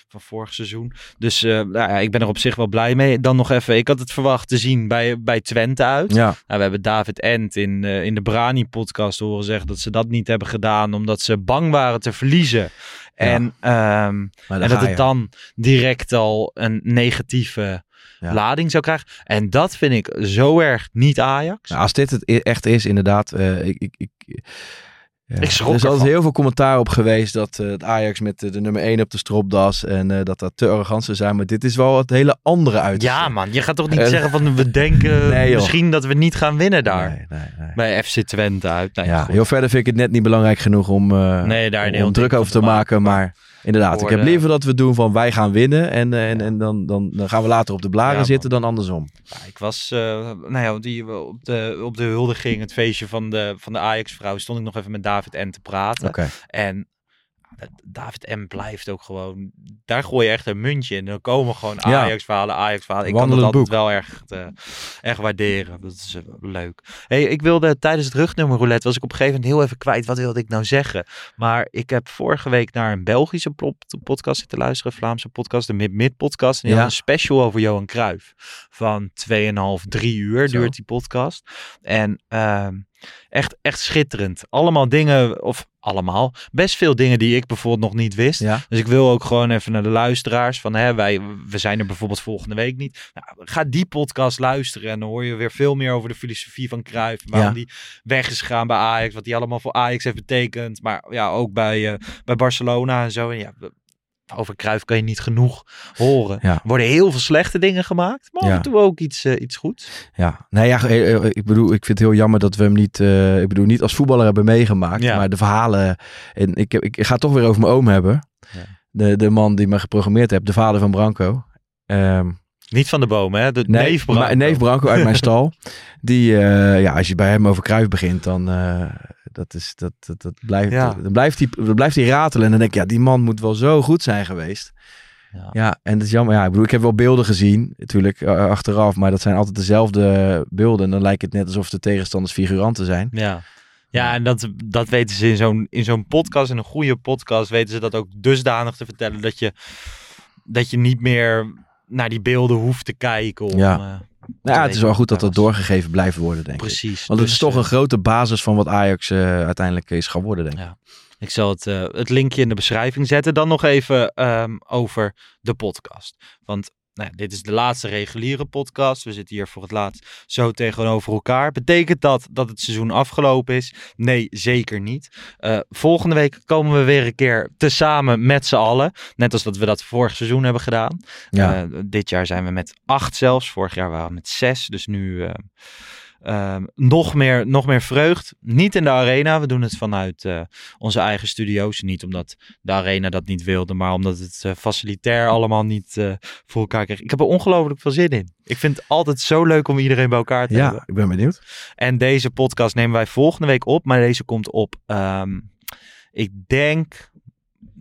van vorig seizoen. Dus eh, nou ja, ik ben er op zich wel blij mee. Dan nog even, ik had het verwacht te zien bij, bij Twente uit. Ja, Nou, we hebben David Ent in, eh, in de Brani-podcast horen zeggen dat ze dat niet hebben gedaan omdat ze bang waren te verliezen. En, ehm, en dat het dan direct al een negatieve Ja. lading zou krijgen. En dat vind ik zo erg niet Ajax. Nou, als dit het e- echt is, inderdaad. eh, ik, ik, ik, ja. Ik schrok er is altijd heel veel commentaar op geweest dat eh, het Ajax met de, de nummer 1 op de stropdas en eh, dat dat te arrogant zou zijn. Maar dit is wel het hele andere uit. Ja man, je gaat toch niet Eh, zeggen van we denken (laughs) Nee, misschien dat we niet gaan winnen daar. Nee, nee, nee. Bij FC Twente uit. Ja, goed. heel verder vind ik het net niet belangrijk genoeg om, eh, Nee, daar om druk over te maken. Maar inderdaad, ik heb liever dat we doen van wij gaan winnen. En, eh, en, en dan, dan, dan gaan we later op de blaren Ja, zitten dan andersom. Ja, ik was, eh, nou ja, die, op, de, op de huldiging, het feestje van de, van de Ajax-vrouw, stond ik nog even met David N te praten. Oké. En David M blijft ook gewoon, daar gooi je echt een muntje in. Dan komen gewoon Ja. Ajax-verhalen, Ajax-verhalen. Ik kan dat altijd wel erg, eh, echt waarderen. Dat is eh, leuk. Hey, ik wilde tijdens het rugnummer roulette, was ik op een gegeven moment heel even kwijt. Wat wilde ik nou zeggen? Maar ik heb vorige week naar een Belgische podcast zitten luisteren, Vlaamse podcast, de Mid-Mid podcast. En die Ja. had een special over Johan Cruijff. Van 2,5, 3 uur Zo. duurt die podcast. En ehm, echt, echt schitterend. Allemaal dingen, of allemaal, best veel dingen die ik bijvoorbeeld nog niet wist. Ja. Dus ik wil ook gewoon even naar de luisteraars van, hè, wij, we zijn er bijvoorbeeld volgende week niet. Nou, ga die podcast luisteren en dan hoor je weer veel meer over de filosofie van Cruijff. Waarom Ja. die weg is gegaan bij Ajax, wat die allemaal voor Ajax heeft betekend. Maar ja, ook bij, eh, bij Barcelona en zo. En ja, over Cruijff kan je niet genoeg horen. Ja. Er worden heel veel slechte dingen gemaakt, maar af en toe ook iets, eh, iets goeds. Ja, nou ja, eh, eh, ik bedoel, ik vind het heel jammer dat we hem niet, ik bedoel, niet als voetballer hebben meegemaakt. Ja. Maar de verhalen, en ik, heb, ik ga het toch weer over mijn oom hebben. Ja. De, de man die me geprogrammeerd heeft, de vader van Branco. Ehm, Niet van de bomen, hè? De nee, neef Branco. maar- neef Branco uit mijn (laughs) stal. Die, eh, ja, als je bij hem over Kruif begint, dan, eh, dat is, dat, dat, dat blijft, Ja. dan blijft hij dan blijft hij ratelen. En dan denk ik, ja, die man moet wel zo goed zijn geweest. Ja. Ja, en dat is jammer. Ja, ik bedoel, ik heb wel beelden gezien, natuurlijk, eh, achteraf. Maar dat zijn altijd dezelfde beelden. En dan lijkt het net alsof de tegenstanders figuranten zijn. Ja. Ja, en dat, dat weten ze in zo'n, in zo'n podcast, in een goede podcast, weten ze dat ook dusdanig te vertellen dat je, dat je niet meer naar die beelden hoeft te kijken. Om, Ja. eh, Nou ja, het is wel goed dat dat doorgegeven blijft worden, denk ik. Precies. Want het is Dus, toch eh, een grote basis van wat Ajax eh, uiteindelijk is gaan worden, denk ik. Ja. Ik zal het, het linkje in de beschrijving zetten. Dan nog even ehm, over de podcast. Want nou dit is de laatste reguliere podcast. We zitten hier voor het laatst zo tegenover elkaar. Betekent dat dat het seizoen afgelopen is? Nee, zeker niet. Eh, volgende week komen we weer een keer tezamen met z'n allen. Net als dat we dat vorig seizoen hebben gedaan. Ja. Eh, dit jaar zijn we met acht zelfs. Vorig jaar waren we met zes. Dus nu eh, ehm, nog, meer, nog meer vreugd. Niet in de arena. We doen het vanuit eh, onze eigen studio's. Niet omdat de arena dat niet wilde. Maar omdat het eh, facilitair allemaal niet eh, voor elkaar kreeg. Ik heb er ongelooflijk veel zin in. Ik vind het altijd zo leuk om iedereen bij elkaar te hebben. Ja, ik ben benieuwd. En deze podcast nemen wij volgende week op. Maar deze komt op, ehm, ik denk,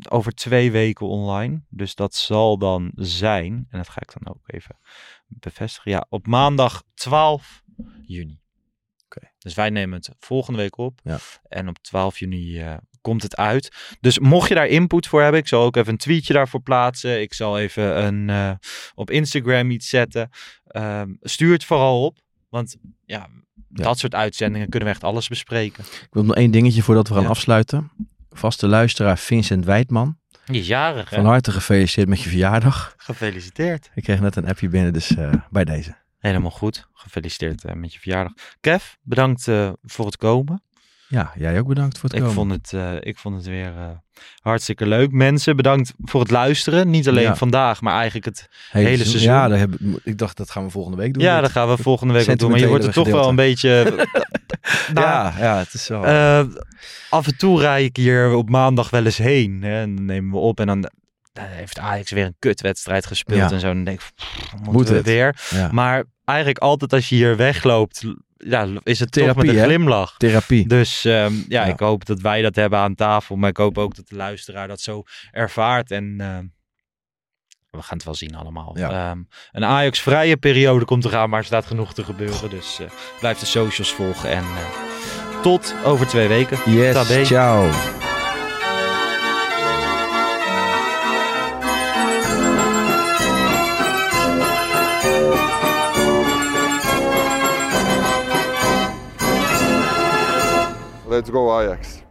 over twee weken online. Dus dat zal dan zijn, en dat ga ik dan ook even bevestigen. Ja, op maandag 12 juni. Dus wij nemen het volgende week op. Ja. En op 12 juni eh, komt het uit. Dus mocht je daar input voor hebben, ik zal ook even een tweetje daarvoor plaatsen. Ik zal even een, eh, op Instagram iets zetten. Ehm, stuur het vooral op. Want ja, dat soort uitzendingen kunnen we echt alles bespreken. Ik wil nog één dingetje voordat we gaan Ja. afsluiten. Vaste luisteraar Vincent Wijdman. Die is jarig? Van harte gefeliciteerd met je verjaardag. Gefeliciteerd. Ik kreeg net een appje binnen, dus eh, bij deze. Helemaal goed. Gefeliciteerd eh, met je verjaardag. Kev, bedankt eh, voor het komen. Ja, jij ook bedankt voor het Ik komen. vond het, eh, ik vond het weer hartstikke leuk. Mensen, bedankt voor het luisteren. Niet alleen Ja. vandaag, maar eigenlijk het Hele hele seizoen. seizoen. Ja, daar heb, ik dacht dat gaan we volgende week doen. Ja, dat gaan we volgende week doen. Maar je wordt er toch wel een beetje... (laughs) Nou, ja, ja, het is eh, af en toe rij ik hier op maandag wel eens heen. Hè, en dan nemen we op en dan... heeft Ajax weer een kutwedstrijd gespeeld Ja. en zo. Dan denk ik, moeten Moet we het? weer. ja. Maar eigenlijk altijd als je hier wegloopt, ja, is het toch Therapie, met een hè? glimlach. Therapie. Dus ehm, ja, ik hoop dat wij dat hebben aan tafel. Maar ik hoop ook dat de luisteraar dat zo ervaart. En ehm, we gaan het wel zien allemaal. Ja. Ehm, een Ajax-vrije periode komt eraan, maar er staat genoeg te gebeuren. Dus eh, blijf de socials volgen. En eh, tot over twee weken. Yes, Tabé. ciao. Let's go Ajax.